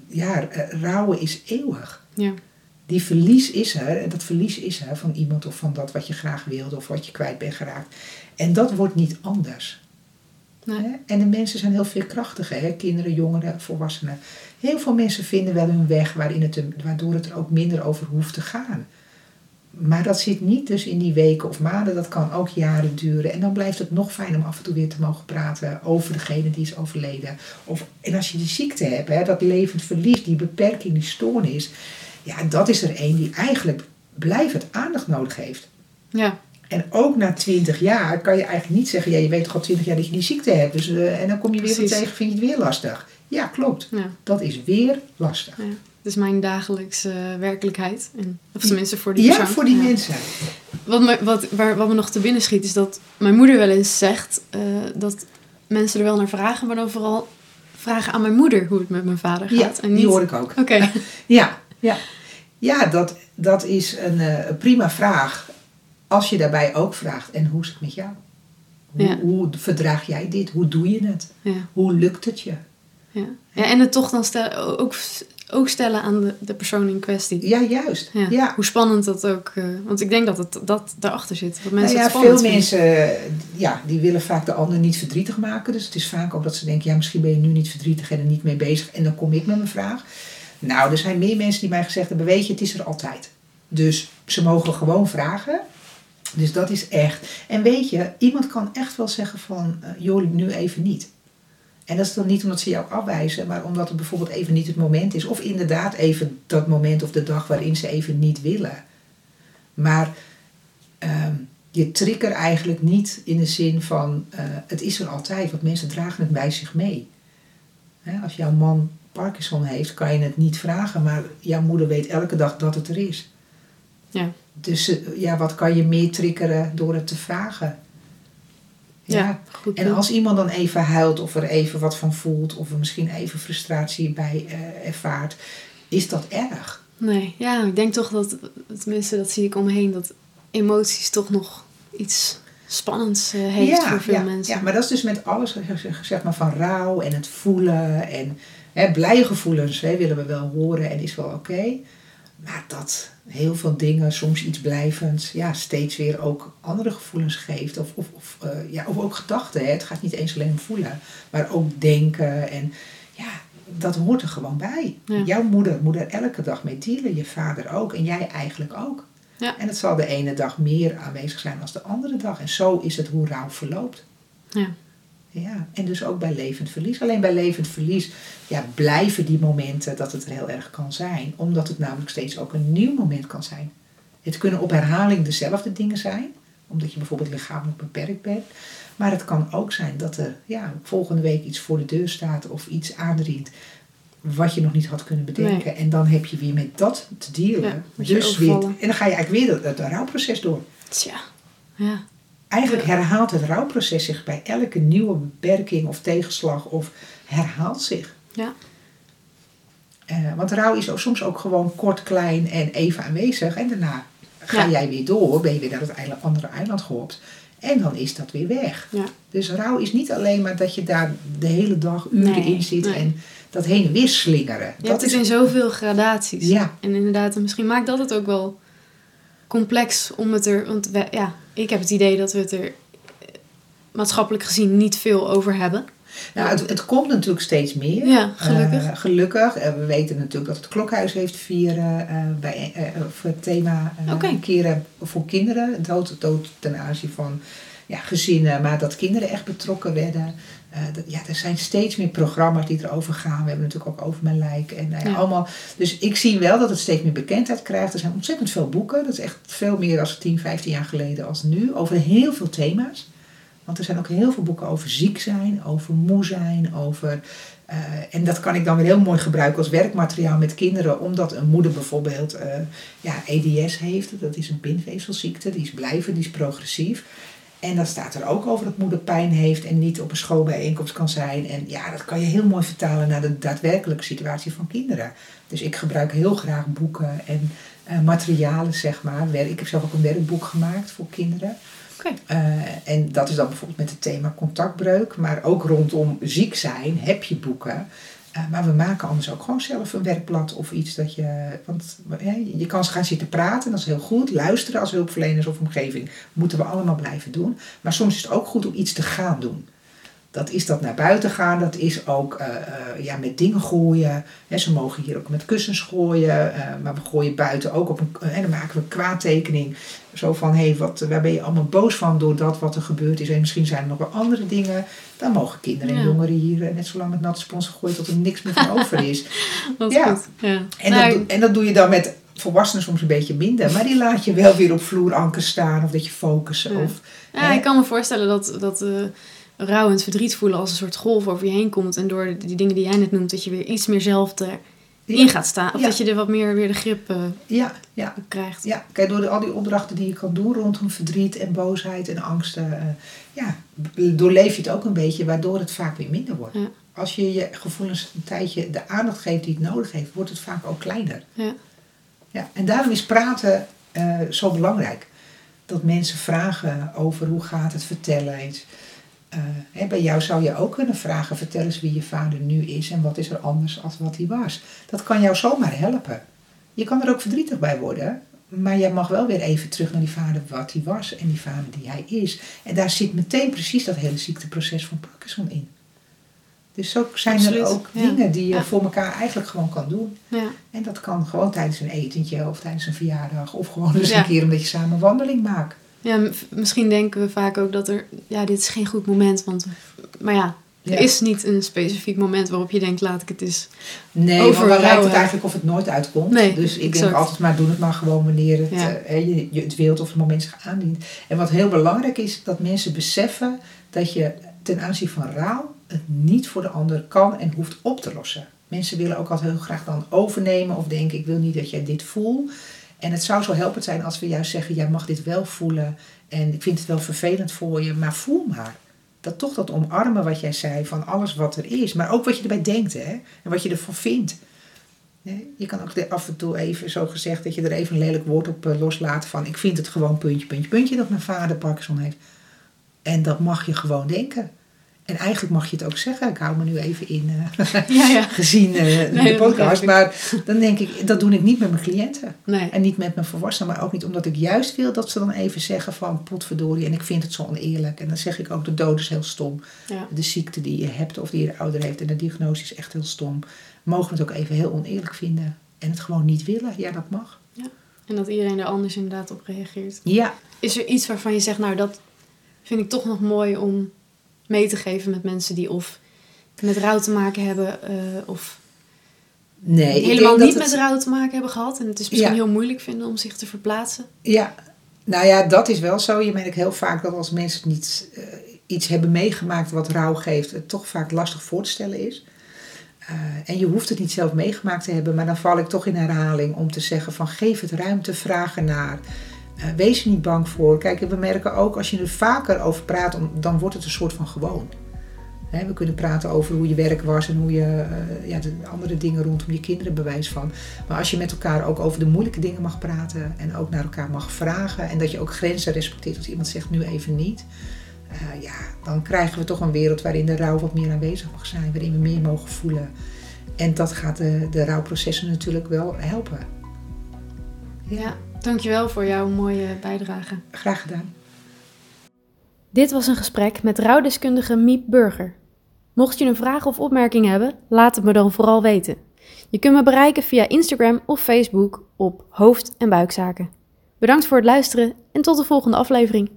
ja, eh, rouwen is eeuwig.
Ja.
Die verlies is er. En dat verlies is er van iemand of van dat wat je graag wilde of wat je kwijt bent geraakt. En dat wordt niet anders.
Nee.
En de mensen zijn heel veerkrachtig, hè? kinderen, jongeren, volwassenen. Heel veel mensen vinden wel hun weg waarin het, waardoor het er ook minder over hoeft te gaan. Maar dat zit niet dus in die weken of maanden, dat kan ook jaren duren. En dan blijft het nog fijn om af en toe weer te mogen praten over degene die is overleden. Of, en als je die ziekte hebt, hè, dat levend verlies, die beperking, die stoornis. Ja, dat is er één die eigenlijk blijvend aandacht nodig heeft.
Ja.
En ook na 20 jaar kan je eigenlijk niet zeggen, ja, je weet toch al 20 jaar dat je die ziekte hebt. Dus, eh, en dan kom je weer
Precies.
tegen, vind je het weer lastig. Ja, klopt.
Ja.
Dat is weer lastig.
ja. Is mijn dagelijkse werkelijkheid. En, of tenminste voor die
Ja,
persoon.
voor die
Ja.
mensen.
Wat me, wat, waar, wat me nog te binnen schiet is dat mijn moeder wel eens zegt eh, dat mensen er wel naar vragen, maar dan vooral vragen aan mijn moeder hoe het met mijn vader gaat.
Ja,
en
die
niet...
hoor ik ook.
Oké.
Ja, ja. ja dat, dat is een eh, een prima vraag. Als je daarbij ook vraagt, en hoe is het met jou? Hoe,
Ja.
hoe verdraag jij dit? Hoe doe je het?
Ja.
Hoe lukt het je?
Ja. ja, en het toch dan stel, ook, ook stellen aan de, de persoon in kwestie.
Ja, juist.
Ja.
Ja.
Hoe spannend dat ook... eh, want ik denk dat het dat daarachter zit. Dat mensen
nou ja, veel
vinden.
mensen eh, ja, die willen vaak de ander niet verdrietig maken. Dus het is vaak ook dat ze denken, ja, misschien ben je nu niet verdrietig en er niet mee bezig. En dan kom ik met mijn vraag. Nou, er zijn meer mensen die mij gezegd hebben, weet je, het is er altijd. Dus ze mogen gewoon vragen. Dus dat is echt. En weet je, iemand kan echt wel zeggen van, joh, nu even niet. En dat is dan niet omdat ze jou afwijzen, maar omdat het bijvoorbeeld even niet het moment is. Of inderdaad even dat moment of de dag waarin ze even niet willen. Maar ehm, je trigger eigenlijk niet in de zin van eh, het is er altijd, want mensen dragen het bij zich mee. Als jouw man Parkinson heeft, kan je het niet vragen, maar jouw moeder weet elke dag dat het er is.
Ja.
Dus eh, ja, wat kan je meer triggeren door het te vragen?
Ja, goed.
En als iemand dan even huilt of er even wat van voelt of er misschien even frustratie bij eh, ervaart, is dat erg.
Nee, ja, ik denk toch dat, tenminste dat zie ik om me heen, dat emoties toch nog iets spannends eh, heeft voor veel
ja,
mensen.
Ja, maar dat is dus met alles zeg- zeg maar, van rouw en het voelen. En hè, blije gevoelens hè, willen we wel horen en is wel oké. Maar dat heel veel dingen, soms iets blijvends, ja, steeds weer ook andere gevoelens geeft. Of, of, of, eh, ja, of ook gedachten. Hè. Het gaat niet eens alleen om voelen, maar ook denken. En ja, dat hoort er gewoon bij.
Ja.
Jouw moeder moet er elke dag mee dealen, je vader ook en jij eigenlijk ook.
Ja.
En het zal de ene dag meer aanwezig zijn dan de andere dag. En zo is het hoe rouw verloopt.
Ja.
Ja, en dus ook bij levend verlies. Alleen bij levend verlies ja, blijven die momenten dat het er heel erg kan zijn. Omdat het namelijk steeds ook een nieuw moment kan zijn. Het kunnen op herhaling dezelfde dingen zijn. Omdat je bijvoorbeeld lichamelijk beperkt bent. Maar het kan ook zijn dat er ja, volgende week iets voor de deur staat of iets aandringt. Wat je nog niet had kunnen bedenken. En dan heb je weer met dat te dealen.
Ja,
dus weer, en dan ga je eigenlijk weer het, het rouwproces door.
Tja. Ja.
Eigenlijk herhaalt het rouwproces zich bij elke nieuwe beperking of tegenslag of herhaalt zich.
Ja.
Eh, want rouw is ook soms ook gewoon kort, klein en even aanwezig. En daarna ga
Ja.
jij weer door, ben je weer naar het eiland, andere eiland gehopt. En dan is dat weer weg.
Ja.
Dus rouw is niet alleen maar dat je daar de hele dag uren
Nee,
in zit
nee.
en dat heen en weer slingeren.
Je
dat
het in zoveel gradaties.
Ja.
En inderdaad, en misschien maakt dat het ook wel complex om het er... Want we- ja, ik heb het idee dat we het er maatschappelijk gezien niet veel over hebben.
Nou, het, het komt natuurlijk steeds meer.
Ja, gelukkig.
Eh, gelukkig. Eh, we weten natuurlijk dat het klokhuis heeft vieren eh, bij, voor het thema
Oké.
keren voor kinderen. Dood, dood ten aanzien van ja, gezinnen, maar dat kinderen echt betrokken werden. Dat, ja, er zijn steeds meer programma's die erover gaan. We hebben natuurlijk ook over mijn lijk. En, Ja. allemaal. Dus ik zie wel dat het steeds meer bekendheid krijgt. Er zijn ontzettend veel boeken. Dat is echt veel meer dan 10, 15 jaar geleden als nu. Over heel veel thema's. Want er zijn ook heel veel boeken over ziek zijn, over moe zijn, over... eh, en dat kan ik dan weer heel mooi gebruiken als werkmateriaal met kinderen. Omdat een moeder bijvoorbeeld eh, ja, EDS heeft. Dat is een bindweefselziekte. Die is blijvend, die is progressief. En dan staat er ook over dat moeder pijn heeft en niet op een schoolbijeenkomst kan zijn. En ja, dat kan je heel mooi vertalen naar de daadwerkelijke situatie van kinderen. Dus ik gebruik heel graag boeken en eh, materialen, zeg maar. Ik heb zelf ook een werkboek gemaakt voor kinderen. Eh, en dat is dan bijvoorbeeld met het thema contactbreuk. Maar ook rondom ziek zijn heb je boeken. Eh, maar we maken anders ook gewoon zelf een werkblad of iets dat je. Want ja, je kan gaan zitten praten, dat is heel goed. Luisteren als hulpverleners of omgeving moeten we allemaal blijven doen. Maar soms is het ook goed om iets te gaan doen. Dat is dat naar buiten gaan, dat is ook uh, uh, ja, met dingen gooien. He, ze mogen hier ook met kussens gooien, uh, maar we gooien buiten ook op een. en dan maken we een kwaadtekening. Zo van: hé, hey, wat, waar ben je allemaal boos van door dat wat er gebeurd is? En misschien zijn er nog wel andere dingen. Dan mogen kinderen en ja. jongeren hier net zo lang met natte spons gooien tot er niks meer van over is.
dat ja. Goed. ja.
En, nou, dat, en dat doe je dan met volwassenen soms een beetje minder. Maar die laat je wel weer op vloeranker staan of dat je focussen.
Ja.
Of,
ja, ik kan me voorstellen dat. dat rouw en verdriet voelen als een soort golf over je heen komt. En door die dingen die jij net noemt, dat je weer iets meer zelf erin ja. gaat staan. Of ja. dat je er wat meer weer de grip uh,
ja, ja.
krijgt.
Ja, kijk, door de, al die opdrachten die je kan doen rondom verdriet en boosheid en angsten. Uh, ja, doorleef je het ook een beetje, waardoor het vaak weer minder wordt.
Ja.
Als je je gevoelens een tijdje de aandacht geeft die het nodig heeft, wordt het vaak ook kleiner.
Ja.
Ja, en daarom is praten uh, zo belangrijk. Dat mensen vragen over hoe gaat het vertellen eens. Uh, bij jou zou je ook kunnen vragen, vertel eens wie je vader nu is en wat is er anders als wat hij was. Dat kan jou zomaar helpen. Je kan er ook verdrietig bij worden, maar jij mag wel weer even terug naar die vader wat hij was en die vader die hij is. En daar zit meteen precies dat hele ziekteproces van Parkinson in. Dus zo zijn
Absoluut.
er ook
ja.
dingen die je
ja.
voor elkaar eigenlijk gewoon kan doen.
Ja.
En dat kan gewoon tijdens een etentje of tijdens een verjaardag of gewoon eens een keer omdat je samen een wandeling maakt.
Ja, misschien denken we vaak ook dat er, ja, dit is geen goed moment, want, maar ja, er
Ja.
is niet een specifiek moment waarop je denkt, laat ik het eens.
Nee,
Over
want dan lijkt het eigenlijk of het nooit uitkomt.
Nee,
dus ik
exact.
denk altijd maar doe het maar gewoon wanneer het,
Ja.
eh, je, je het wilt of het moment zich aandient. En wat heel belangrijk is, dat mensen beseffen dat je ten aanzien van rouw het niet voor de ander kan en hoeft op te lossen. Mensen willen ook altijd heel graag dan overnemen of denken ik wil niet dat jij dit voelt. En het zou zo helpend zijn als we juist zeggen jij mag dit wel voelen en ik vind het wel vervelend voor je, maar voel maar. Dat toch dat omarmen wat jij zei van alles wat er is, maar ook wat je erbij denkt hè, en wat je ervan vindt. Je kan ook af en toe even zo gezegd dat je er even een lelijk woord op eh, loslaat van ik vind het gewoon puntje, puntje, puntje dat mijn vader Parkinson heeft. En dat mag je gewoon denken. En eigenlijk mag je het ook zeggen. Ik hou me nu even in, eh,
Ja, ja.
gezien eh,
Nee,
de podcast. Maar dan denk ik, dat doe ik niet met mijn cliënten.
Nee.
En niet met mijn volwassenen, maar ook niet omdat ik juist wil dat ze dan even zeggen van potverdorie en ik vind het zo oneerlijk. En dan zeg ik ook de dood is heel stom.
Ja.
De ziekte die je hebt of die je ouder heeft en de diagnose is echt heel stom. Mogen we het ook even heel oneerlijk vinden en het gewoon niet willen. Ja, dat mag.
En dat iedereen er anders inderdaad op reageert.
Ja,
Is er iets waarvan je zegt, nou dat vind ik toch nog mooi om mee te geven met mensen die of met rouw te maken hebben eh, of
nee.
helemaal niet met rouw te maken hebben gehad. En het is misschien
Ja.
heel moeilijk vinden om zich te verplaatsen.
Ja, nou ja, dat is wel zo. Je merkt heel vaak dat als mensen niet eh, iets hebben meegemaakt wat rouw geeft, het toch vaak lastig voor te stellen is. Eh, en je hoeft het niet zelf meegemaakt te hebben, maar dan val ik toch in herhaling om te zeggen van geef het ruimte, vraag ernaar. Eh, wees er niet bang voor. Kijk, we merken ook als je er vaker over praat, dan wordt het een soort van gewoon. We kunnen praten over hoe je werk was en hoe je eh, ja, de andere dingen rondom je kinderen bewijs van. Maar als je met elkaar ook over de moeilijke dingen mag praten en ook naar elkaar mag vragen en dat je ook grenzen respecteert als iemand zegt nu even niet. eh, ja, dan krijgen we toch een wereld waarin de rouw wat meer aanwezig mag zijn, waarin we meer mogen voelen. En dat gaat de, de rouwprocessen natuurlijk wel helpen.
Ja, dankjewel voor jouw mooie bijdrage.
Graag gedaan.
Dit was een gesprek met rouwdeskundige Miep Burger. Mocht je een vraag of opmerking hebben, laat het me dan vooral weten. Je kunt me bereiken via Instagram of Facebook op hoofd- en buikzaken. Bedankt voor het luisteren en tot de volgende aflevering.